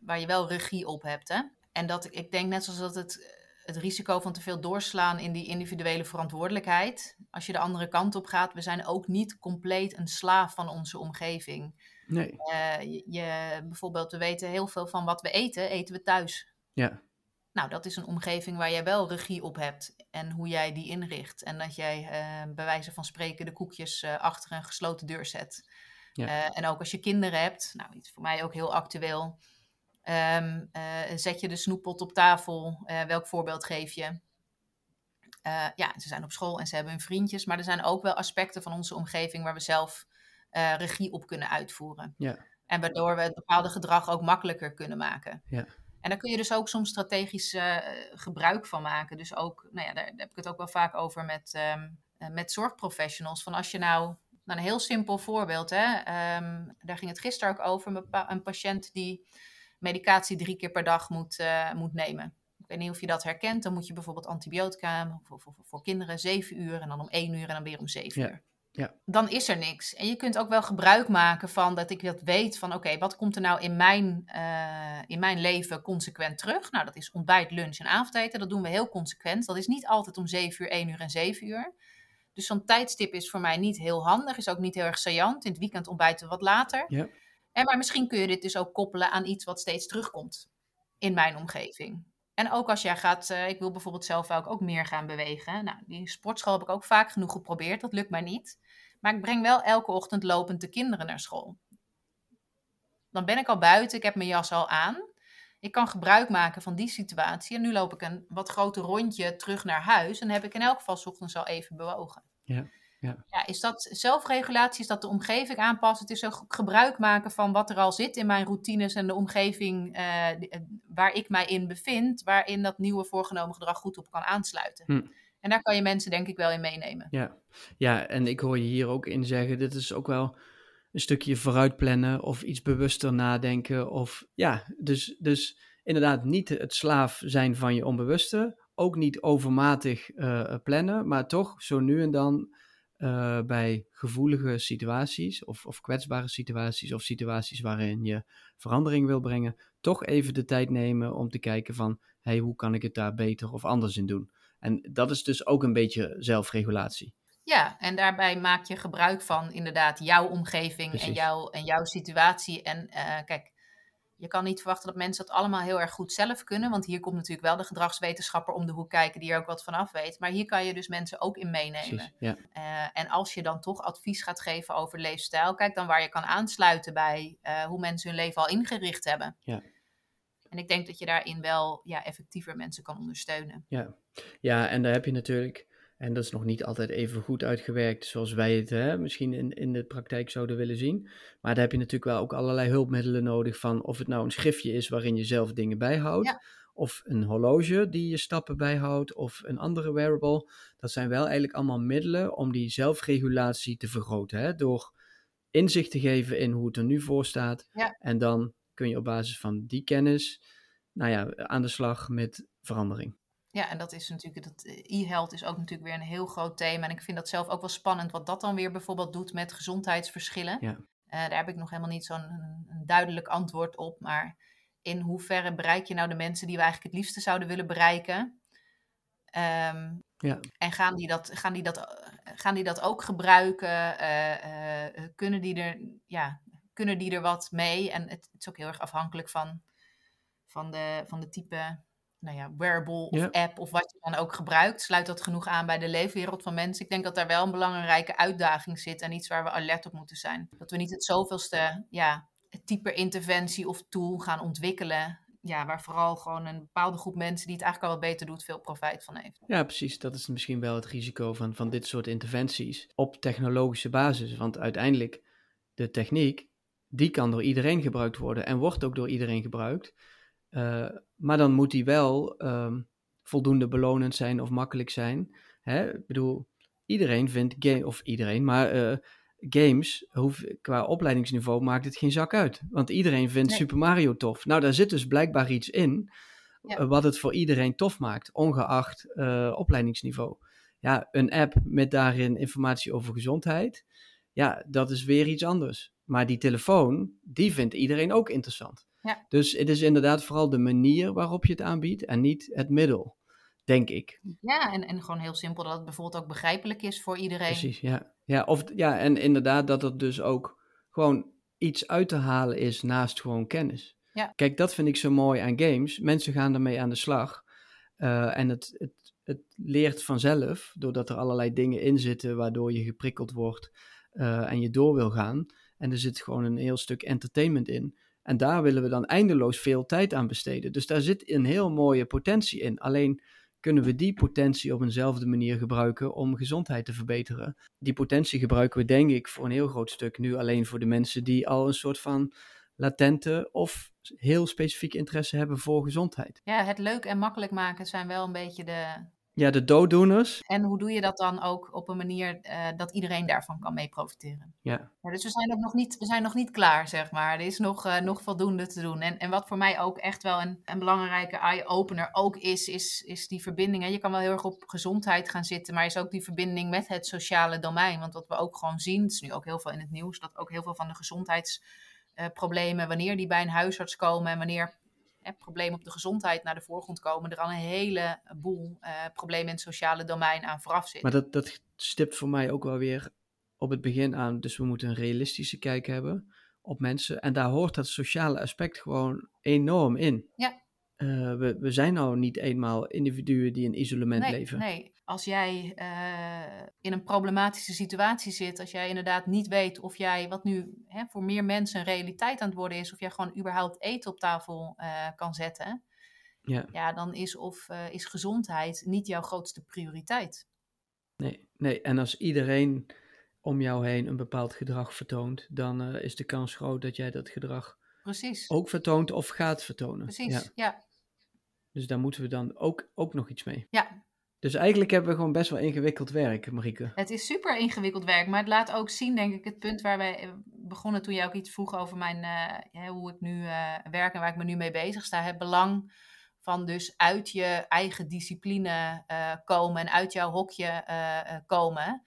waar je wel regie op hebt. Hè? En dat ik denk net zoals dat het het risico van te veel doorslaan in die individuele verantwoordelijkheid. Als je de andere kant op gaat, we zijn ook niet compleet een slaaf van onze omgeving. Nee. Uh, je, bijvoorbeeld, we weten heel veel van wat we eten, eten we thuis. Ja. Nou, dat is een omgeving waar jij wel regie op hebt en hoe jij die inricht. En dat jij uh, bij wijze van spreken de koekjes uh, achter een gesloten deur zet. Ja. en ook als je kinderen hebt, nou, iets voor mij ook heel actueel Um, zet je de snoeppot op tafel? Uh, welk voorbeeld geef je? Uh, ja, ze zijn op school en ze hebben hun vriendjes, maar er zijn ook wel aspecten van onze omgeving waar we zelf regie op kunnen uitvoeren. Ja. En waardoor we het bepaalde gedrag ook makkelijker kunnen maken. Ja. En daar kun je dus ook soms strategisch gebruik van maken. Dus ook, nou ja, daar, heb ik het ook wel vaak over met, um, met zorgprofessionals. Van als je nou, nou een heel simpel voorbeeld, hè, um, daar ging het gisteren ook over, een, een patiënt die medicatie drie keer per dag moet, uh, moet nemen. Ik weet niet of je dat herkent. Dan moet je bijvoorbeeld antibiotica voor, voor, voor kinderen zeven uur en dan om één uur en dan weer om zeven ja. uur. Ja. Dan is er niks. En je kunt ook wel gebruik maken van dat ik dat weet van oké, wat komt er nou in mijn, uh, in mijn leven consequent terug? Nou, dat is ontbijt, lunch en avondeten. Dat doen we heel consequent. Dat is niet altijd om zeven uur, één uur en zeven uur. Dus zo'n tijdstip is voor mij niet heel handig. Is ook niet heel erg saillant. In het weekend ontbijten we wat later. Ja. En maar misschien kun je dit dus ook koppelen aan iets wat steeds terugkomt in mijn omgeving. En ook als jij gaat, uh, ik wil bijvoorbeeld zelf ook, ook meer gaan bewegen. Nou, die sportschool heb ik ook vaak genoeg geprobeerd, dat lukt mij niet. Maar ik breng wel elke ochtend lopend de kinderen naar school. Dan ben ik al buiten, ik heb mijn jas al aan. Ik kan gebruik maken van die situatie. En nu loop ik een wat groter rondje terug naar huis. En heb ik in elk geval ochtends al even bewogen. Ja. Ja. ja, is dat zelfregulatie? Is dat de omgeving aanpassen? Het is ook gebruik maken van wat er al zit in mijn routines en de omgeving uh, waar ik mij in bevind, waarin dat nieuwe voorgenomen gedrag goed op kan aansluiten. Hm. En daar kan je mensen denk ik wel in meenemen. Ja. ja, en ik hoor je hier ook in zeggen, dit is ook wel een stukje vooruitplannen of iets bewuster nadenken. Of ja, dus, dus inderdaad niet het slaaf zijn van je onbewuste, ook niet overmatig uh, plannen, maar toch zo nu en dan eh, bij gevoelige situaties of, of kwetsbare situaties of situaties waarin je verandering wil brengen, toch even de tijd nemen om te kijken van, hey, hoe kan ik het daar beter of anders in doen? En dat is dus ook een beetje zelfregulatie. Ja, en daarbij maak je gebruik van inderdaad jouw omgeving en, jouw, en jouw situatie. En uh, kijk, je kan niet verwachten dat mensen dat allemaal heel erg goed zelf kunnen. Want hier komt natuurlijk wel de gedragswetenschapper om de hoek kijken die er ook wat van af weet. Maar hier kan je dus mensen ook in meenemen. Precies, ja. uh, en als je dan toch advies gaat geven over leefstijl, kijk dan waar je kan aansluiten bij uh, hoe mensen hun leven al ingericht hebben. Ja. En ik denk dat je daarin wel ja, effectiever mensen kan ondersteunen. Ja. ja, en daar heb je natuurlijk en dat is nog niet altijd even goed uitgewerkt zoals wij het hè, misschien in, in de praktijk zouden willen zien. Maar daar heb je natuurlijk wel ook allerlei hulpmiddelen nodig van of het nou een schriftje is waarin je zelf dingen bijhoudt. Of een horloge die je stappen bijhoudt, of een andere wearable. Dat zijn wel eigenlijk allemaal middelen om die zelfregulatie te vergroten. Hè? Door inzicht te geven in hoe het er nu voor staat. En dan kun je op basis van die kennis nou ja, aan de slag met verandering. Ja, en dat is natuurlijk, dat eh, e-health is ook natuurlijk weer een heel groot thema. En ik vind dat zelf ook wel spannend, wat dat dan weer bijvoorbeeld doet met gezondheidsverschillen. Ja. Uh, daar heb ik nog helemaal niet zo'n duidelijk antwoord op. Maar in hoeverre bereik je nou de mensen die we eigenlijk het liefste zouden willen bereiken? Um, ja. En gaan die, dat, gaan, die dat, gaan die dat ook gebruiken? Uh, kunnen, die er, ja, kunnen die er wat mee? En het, het, is ook heel erg afhankelijk van, van, de, van de type nou ja, wearable of app of wat je dan ook gebruikt, sluit dat genoeg aan bij de leefwereld van mensen. Ik denk dat daar wel een belangrijke uitdaging zit en iets waar we alert op moeten zijn. Dat we niet het zoveelste ja, type interventie of tool gaan ontwikkelen. Ja, waar vooral gewoon een bepaalde groep mensen die het eigenlijk al wat beter doet, veel profijt van heeft. Ja, precies. Dat is misschien wel het risico van, van dit soort interventies op technologische basis. Want uiteindelijk, de techniek, die kan door iedereen gebruikt worden en wordt ook door iedereen gebruikt. Uh, maar dan moet die wel um, voldoende belonend zijn of makkelijk zijn. Hè? Ik bedoel, iedereen vindt game, of iedereen, maar uh, games, hoef, qua opleidingsniveau maakt het geen zak uit. Want iedereen vindt Super Mario tof. Nou, daar zit dus blijkbaar iets in ja. uh, wat het voor iedereen tof maakt, ongeacht uh, opleidingsniveau. Ja, een app met daarin informatie over gezondheid, ja, dat is weer iets anders. Maar die telefoon, die vindt iedereen ook interessant. Ja. Dus het is inderdaad vooral de manier waarop je het aanbiedt en niet het middel, denk ik. Ja, en, en gewoon heel simpel dat het bijvoorbeeld ook begrijpelijk is voor iedereen. Precies, ja. Ja, of, ja, en inderdaad dat het dus ook gewoon iets uit te halen is naast gewoon kennis. Ja. Kijk, dat vind ik zo mooi aan games. Mensen gaan ermee aan de slag. Uh, en het, het, het leert vanzelf, doordat er allerlei dingen in zitten waardoor je geprikkeld wordt uh, en je door wil gaan. En er zit gewoon een heel stuk entertainment in. En daar willen we dan eindeloos veel tijd aan besteden. Dus daar zit een heel mooie potentie in. Alleen kunnen we die potentie op eenzelfde manier gebruiken om gezondheid te verbeteren. Die potentie gebruiken we denk ik voor een heel groot stuk nu alleen voor de mensen die al een soort van latente of heel specifiek interesse hebben voor gezondheid. Ja, het leuk en makkelijk maken zijn wel een beetje de, ja, de dooddoeners. En hoe doe je dat dan ook op een manier uh, dat iedereen daarvan kan mee profiteren? Ja. dus we zijn, ook nog niet, we zijn nog niet klaar, zeg maar. Er is nog, uh, nog voldoende te doen. En, en wat voor mij ook echt wel een, een belangrijke eye-opener ook is, is, is die verbinding. Hè. Je kan wel heel erg op gezondheid gaan zitten, maar is ook die verbinding met het sociale domein. Want wat we ook gewoon zien, het is nu ook heel veel in het nieuws, dat ook heel veel van de gezondheidsproblemen, wanneer die bij een huisarts komen en wanneer problemen op de gezondheid naar de voorgrond komen, er al een heleboel uh, problemen in het sociale domein aan vooraf zitten. Maar dat, dat stipt voor mij ook wel weer op het begin aan. Dus we moeten een realistische kijk hebben op mensen. En daar hoort dat sociale aspect gewoon enorm in. Ja. Uh, we, we zijn nou niet eenmaal individuen die in isolement nee, leven. Nee, als jij uh, in een problematische situatie zit, als jij inderdaad niet weet of jij, wat nu hè, voor meer mensen een realiteit aan het worden is, of jij gewoon überhaupt eten op tafel uh, kan zetten, ja. ja, dan is, of, is gezondheid niet jouw grootste prioriteit. Nee, nee, en als iedereen om jou heen een bepaald gedrag vertoont, dan is de kans groot dat jij dat gedrag Precies. ook vertoont of gaat vertonen. Precies, ja. ja. Dus daar moeten we dan ook, ook nog iets mee. Ja. Dus eigenlijk hebben we gewoon best wel ingewikkeld werk, Marieke. Het is super ingewikkeld werk, maar het laat ook zien, denk ik, het punt waar wij eh, begonnen toen jij ook iets vroeg over mijn, uh, hoe ik nu uh, werk en waar ik me nu mee bezig sta. Het belang van dus uit je eigen discipline komen en uit jouw hokje komen.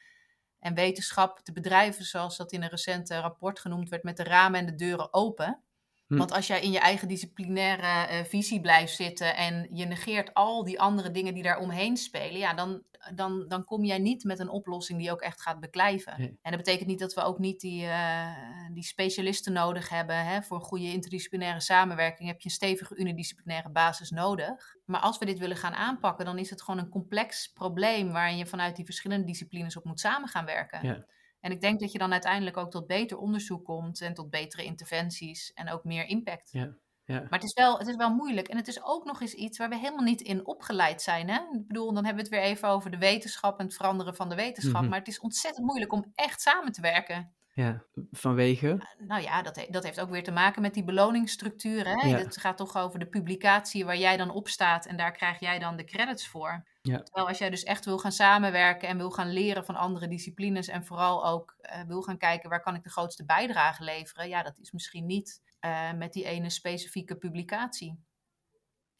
en wetenschap te bedrijven, zoals dat in een recent rapport genoemd werd, met de ramen en de deuren open. Hm. Want als jij in je eigen disciplinaire uh, visie blijft zitten en je negeert al die andere dingen die daar omheen spelen, ja, dan, dan, dan kom jij niet met een oplossing die ook echt gaat beklijven. En dat betekent niet dat we ook niet die, uh, die specialisten nodig hebben. Hè? Voor een goede interdisciplinaire samenwerking heb je een stevige unidisciplinaire basis nodig. Maar als we dit willen gaan aanpakken, dan is het gewoon een complex probleem waarin je vanuit die verschillende disciplines op moet samen gaan werken. Ja. En ik denk dat je dan uiteindelijk ook tot beter onderzoek komt en tot betere interventies en ook meer impact. Ja, ja. Maar het is, wel, het is wel moeilijk. En het is ook nog eens iets waar we helemaal niet in opgeleid zijn. Hè? Ik bedoel, dan hebben we het weer even over de wetenschap en het veranderen van de wetenschap. Mhm. Maar het is ontzettend moeilijk om echt samen te werken. Ja, vanwege? Eh, nou ja, dat, dat heeft ook weer te maken met die beloningsstructuren. Het gaat toch over de publicatie waar jij dan op staat en daar krijg jij dan de credits voor. Ja. Terwijl als jij dus echt wil gaan samenwerken en wil gaan leren van andere disciplines en vooral ook uh, wil gaan kijken waar kan ik de grootste bijdrage leveren, ja, dat is misschien niet uh, met die ene specifieke publicatie.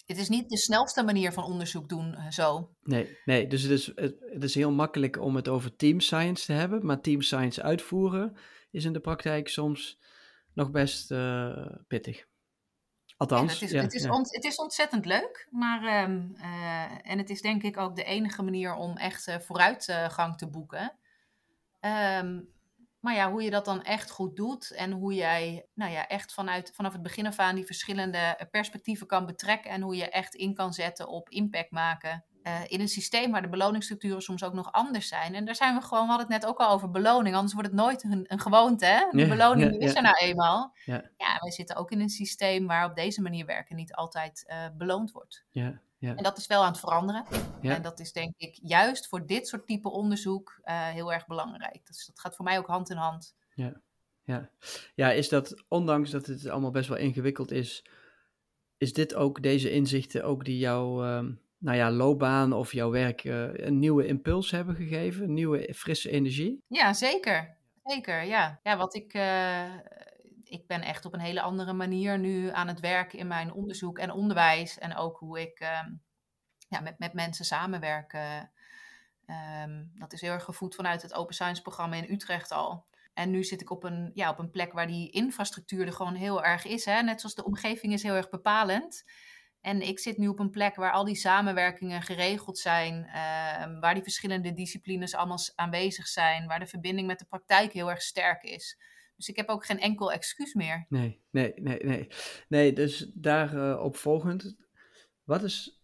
Het is niet de snelste manier van onderzoek doen uh, zo. Nee, nee dus het is, het, is heel makkelijk om het over team science te hebben, maar team science uitvoeren is in de praktijk soms nog best pittig. Althans, het, is, het, is het is ontzettend leuk, maar um, uh, en het is denk ik ook de enige manier om echt uh, vooruitgang te boeken. Um, maar ja, hoe je dat dan echt goed doet en hoe jij nou ja, echt vanuit, vanaf het begin af aan die verschillende perspectieven kan betrekken en hoe je echt in kan zetten op impact maken. Uh, in een systeem waar de beloningsstructuren soms ook nog anders zijn. En daar zijn we gewoon, we hadden het net ook al over beloning, anders wordt het nooit een, een gewoonte. Hè? De beloning is er nou eenmaal. Ja. ja, wij zitten ook in een systeem waar op deze manier werken niet altijd uh, beloond wordt. Ja. Ja. En dat is wel aan het veranderen. Ja. En dat is denk ik juist voor dit soort type onderzoek uh, heel erg belangrijk. Dus dat gaat voor mij ook hand in hand. Ja. Ja. ja, is dat, ondanks dat het allemaal best wel ingewikkeld is, is dit ook, deze inzichten ook die jouw uh, nou ja, loopbaan of jouw werk uh, een nieuwe impuls hebben gegeven? Nieuwe frisse energie? Ja, zeker. Zeker, ja. Ja, wat ik uh, ik ben echt op een hele andere manier nu aan het werken in mijn onderzoek en onderwijs. En ook hoe ik ehm, ja, met, met mensen samenwerk. Ehm, dat is heel erg gevoed vanuit het Open Science programma in Utrecht al. En nu zit ik op een, ja, op een plek waar die infrastructuur er gewoon heel erg is. Hè? Net zoals de omgeving is heel erg bepalend. En ik zit nu op een plek waar al die samenwerkingen geregeld zijn, ehm, waar die verschillende disciplines allemaal aanwezig zijn, waar de verbinding met de praktijk heel erg sterk is. Dus ik heb ook geen enkel excuus meer. Nee, nee, nee, nee. Nee, dus daarop uh, volgend, wat is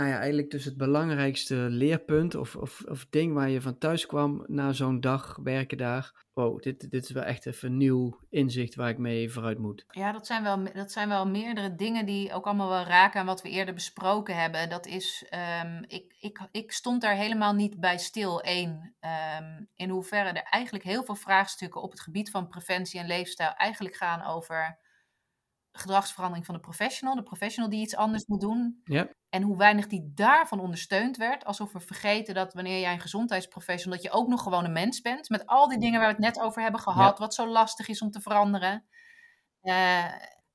nou ja, eigenlijk dus het belangrijkste leerpunt of, of, of ding waar je van thuis kwam na zo'n dag werken daar. Wow, dit, dit is wel echt even een nieuw inzicht waar ik mee vooruit moet. Ja, dat zijn, wel, dat zijn wel meerdere dingen die ook allemaal wel raken aan wat we eerder besproken hebben. Dat is, um, ik, ik, ik stond daar helemaal niet bij stil. Eén, um, in hoeverre er eigenlijk heel veel vraagstukken op het gebied van preventie en leefstijl eigenlijk gaan over gedragsverandering van de professional. De professional die iets anders moet doen. Ja. En hoe weinig die daarvan ondersteund werd. Alsof we vergeten dat wanneer jij een gezondheidsprofessional, dat je ook nog gewoon een mens bent. Met al die dingen waar we het net over hebben gehad. Wat zo lastig is om te veranderen. Uh,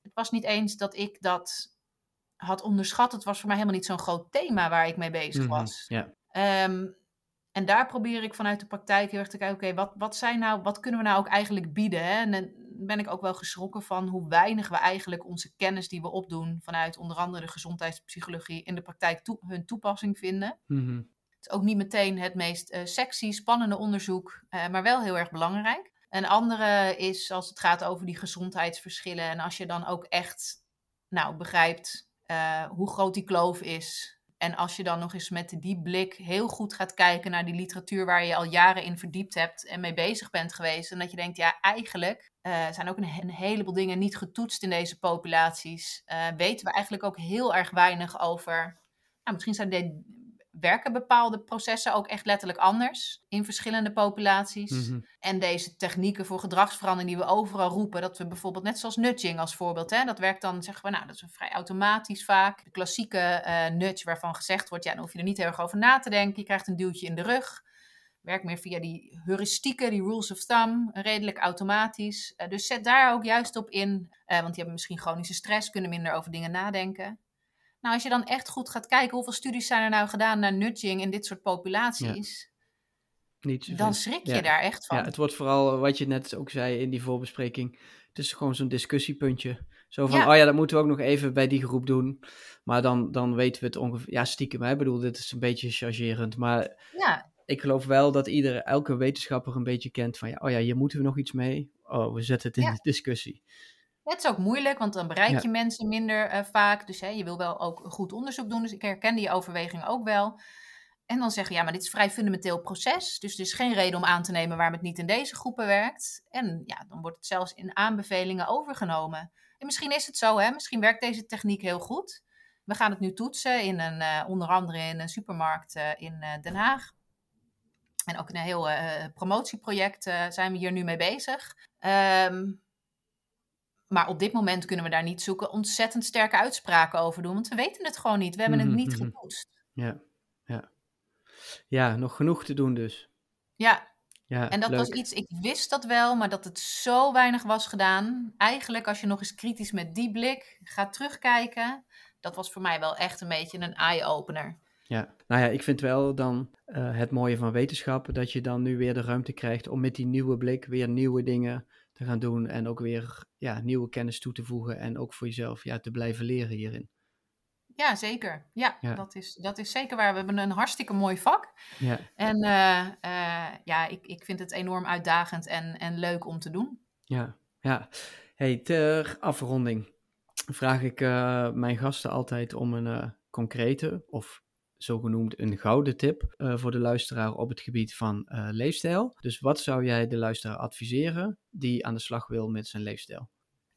het was niet eens dat ik dat had onderschat. Het was voor mij helemaal niet zo'n groot thema waar ik mee bezig mhm, was. Ja. Um, en daar probeer ik vanuit de praktijk heel erg te kijken, oké, wat, wat, zijn nou, wat kunnen we nou ook eigenlijk bieden? Hè? En ben ik ook wel geschrokken van hoe weinig we eigenlijk onze kennis die we opdoen vanuit onder andere de gezondheidspsychologie in de praktijk toe, hun toepassing vinden. Mm Het is ook niet meteen het meest uh, sexy, spannende onderzoek, uh, maar wel heel erg belangrijk. Een andere is als het gaat over die gezondheidsverschillen en als je dan ook echt nou, begrijpt uh, hoe groot die kloof is en als je dan nog eens met die blik heel goed gaat kijken naar die literatuur waar je al jaren in verdiept hebt en mee bezig bent geweest. En dat je denkt, ja, eigenlijk uh, zijn ook een, heleboel dingen niet getoetst in deze populaties. Uh, weten we eigenlijk ook heel erg weinig over. Nou, misschien zijn de, werken bepaalde processen ook echt letterlijk anders in verschillende populaties. Mhm. En deze technieken voor gedragsverandering die we overal roepen, dat we bijvoorbeeld net zoals nudging als voorbeeld, hè, dat werkt dan, zeggen we, nou, dat is vrij automatisch vaak. De klassieke uh, nudge waarvan gezegd wordt, ja, dan hoef je er niet heel erg over na te denken, je krijgt een duwtje in de rug. Werkt meer via die heuristieken, die rules of thumb, redelijk automatisch. Uh, dus zet daar ook juist op in, uh, want die hebben misschien chronische stress, kunnen minder over dingen nadenken. Nou, als je dan echt goed gaat kijken, hoeveel studies zijn er nou gedaan naar nudging in dit soort populaties? niet dan schrik je Ja. daar echt van. Ja, het wordt vooral eh, wat je net ook zei in die voorbespreking. Het is gewoon zo'n discussiepuntje. Zo van, Ja. oh ja, dat moeten we ook nog even bij die groep doen. Maar dan, dan weten we het ongeveer. Ja, stiekem, hè. ik bedoel, dit is een beetje chargerend. Maar ja, ik geloof wel dat iedere, elke wetenschapper een beetje kent van, ja, oh ja, hier moeten we nog iets mee. Oh, we zetten het in de discussie. Het is ook moeilijk, want dan bereik Ja. je mensen minder eh, vaak. Dus hè, je wil wel ook goed onderzoek doen. Dus ik herken die overweging ook wel. En dan zeggen, ja, maar dit is een vrij fundamenteel proces. Dus er is geen reden om aan te nemen waarom het niet in deze groepen werkt. En ja, dan wordt het zelfs in aanbevelingen overgenomen. En misschien is het zo, hè? misschien werkt deze techniek heel goed. We gaan het nu toetsen, in een, eh, onder andere in een supermarkt eh, in Den Haag. En ook in een heel promotieproject zijn we hier nu mee bezig. Ehm, maar op dit moment kunnen we daar niet zoeken ontzettend sterke uitspraken over doen. Want we weten het gewoon niet. We hebben het Mhm, niet mhm. getoetst. Ja, ja. Ja, nog genoeg te doen dus. Ja, Ja, en dat was iets, ik wist dat wel, maar dat het zo weinig was gedaan. Eigenlijk, als je nog eens kritisch met die blik gaat terugkijken, dat was voor mij wel echt een beetje een eye-opener. Ja, nou ja, ik vind wel dan eh, het mooie van wetenschap dat je dan nu weer de ruimte krijgt om met die nieuwe blik weer nieuwe dingen te gaan doen en ook weer ja, nieuwe kennis toe te voegen en ook voor jezelf ja, te blijven leren hierin. Ja, zeker. Ja, Ja. Dat, is, dat is zeker waar. We hebben een hartstikke mooi vak. Ja, En eh, eh, ja, ik, ik vind het enorm uitdagend en, en leuk om te doen. ja, ja. Hey, ter afronding vraag ik eh, mijn gasten altijd om een concrete of zogenoemd een gouden tip eh, voor de luisteraar op het gebied van eh, leefstijl. Dus wat zou jij de luisteraar adviseren die aan de slag wil met zijn leefstijl?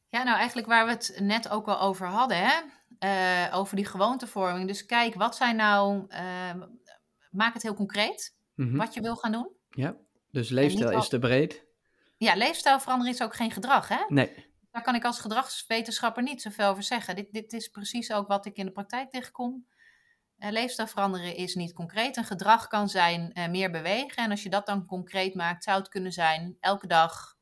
Ja, nou eigenlijk waar we het net ook al over hadden, hè? Eh, over die gewoontevorming. Dus kijk, wat zijn nou, maak het heel concreet, Mhm. wat je wil gaan doen. Ja, dus leefstijl al- is te breed. Ja, leefstijl veranderen is ook geen gedrag, hè? Nee. Daar kan ik als gedragswetenschapper niet zoveel over zeggen. Dit, dit is precies ook wat ik in de praktijk tegenkom. Eh, leefstijl veranderen is niet concreet. Een gedrag kan zijn eh, meer bewegen. En als je dat dan concreet maakt, zou het kunnen zijn elke dag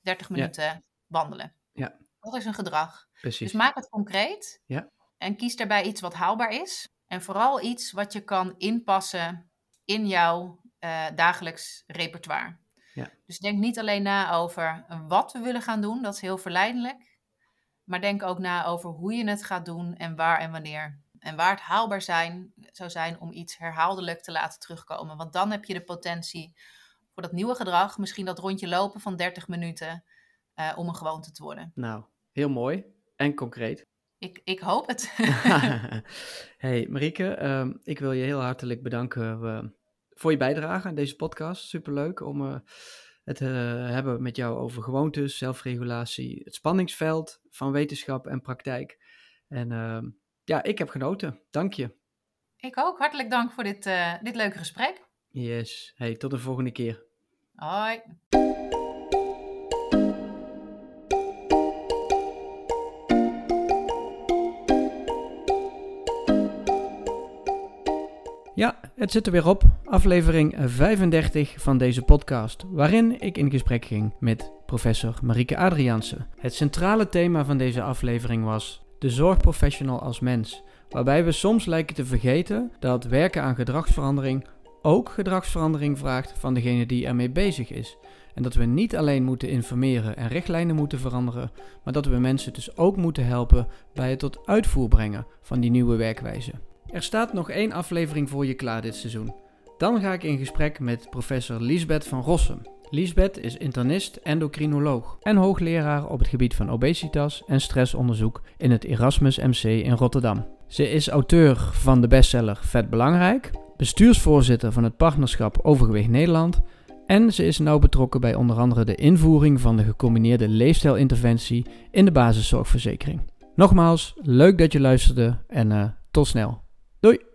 30 minuten wandelen. Ja. Dat is een gedrag. Precies. Dus maak het concreet. Ja. En kies daarbij iets wat haalbaar is. En vooral iets wat je kan inpassen in jouw eh, dagelijks repertoire. Ja. Dus denk niet alleen na over wat we willen gaan doen, dat is heel verleidelijk. Maar denk ook na over hoe je het gaat doen en waar en wanneer. En waar het haalbaar zijn, zou zijn om iets herhaaldelijk te laten terugkomen. Want dan heb je de potentie voor dat nieuwe gedrag, misschien dat rondje lopen van 30 minuten, eh, om een gewoonte te worden. Nou, heel mooi en concreet. Ik, ik hoop het. hey Marieke, ehm, ik wil je heel hartelijk bedanken eh, voor je bijdrage aan deze podcast. Superleuk om eh, het hebben met jou over gewoontes, zelfregulatie, het spanningsveld van wetenschap en praktijk. En ehm, ja, ik heb genoten. Dank je. Ik ook. Hartelijk dank voor dit, eh, dit leuke gesprek. Yes. Hey, tot de volgende keer. Hoi. Ja, het zit er weer op. Aflevering 35 van deze podcast, waarin ik in gesprek ging met professor Marieke Adriaanse. Het centrale thema van deze aflevering was de zorgprofessional als mens, waarbij we soms lijken te vergeten dat werken aan gedragsverandering ook gedragsverandering vraagt van degene die ermee bezig is. En dat we niet alleen moeten informeren en richtlijnen moeten veranderen, maar dat we mensen dus ook moeten helpen bij het tot uitvoer brengen van die nieuwe werkwijze. Er staat nog één aflevering voor je klaar dit seizoen. Dan ga ik in gesprek met professor Liesbeth van Rossum. Liesbeth is internist, endocrinoloog en hoogleraar op het gebied van obesitas en stressonderzoek in het Erasmus MC in Rotterdam. Ze is auteur van de bestseller Vet Belangrijk, bestuursvoorzitter van het partnerschap Overgewicht Nederland en ze is nauw betrokken bij onder andere de invoering van de gecombineerde leefstijlinterventie in de basiszorgverzekering. Nogmaals, leuk dat je luisterde en eh, tot snel. Doei!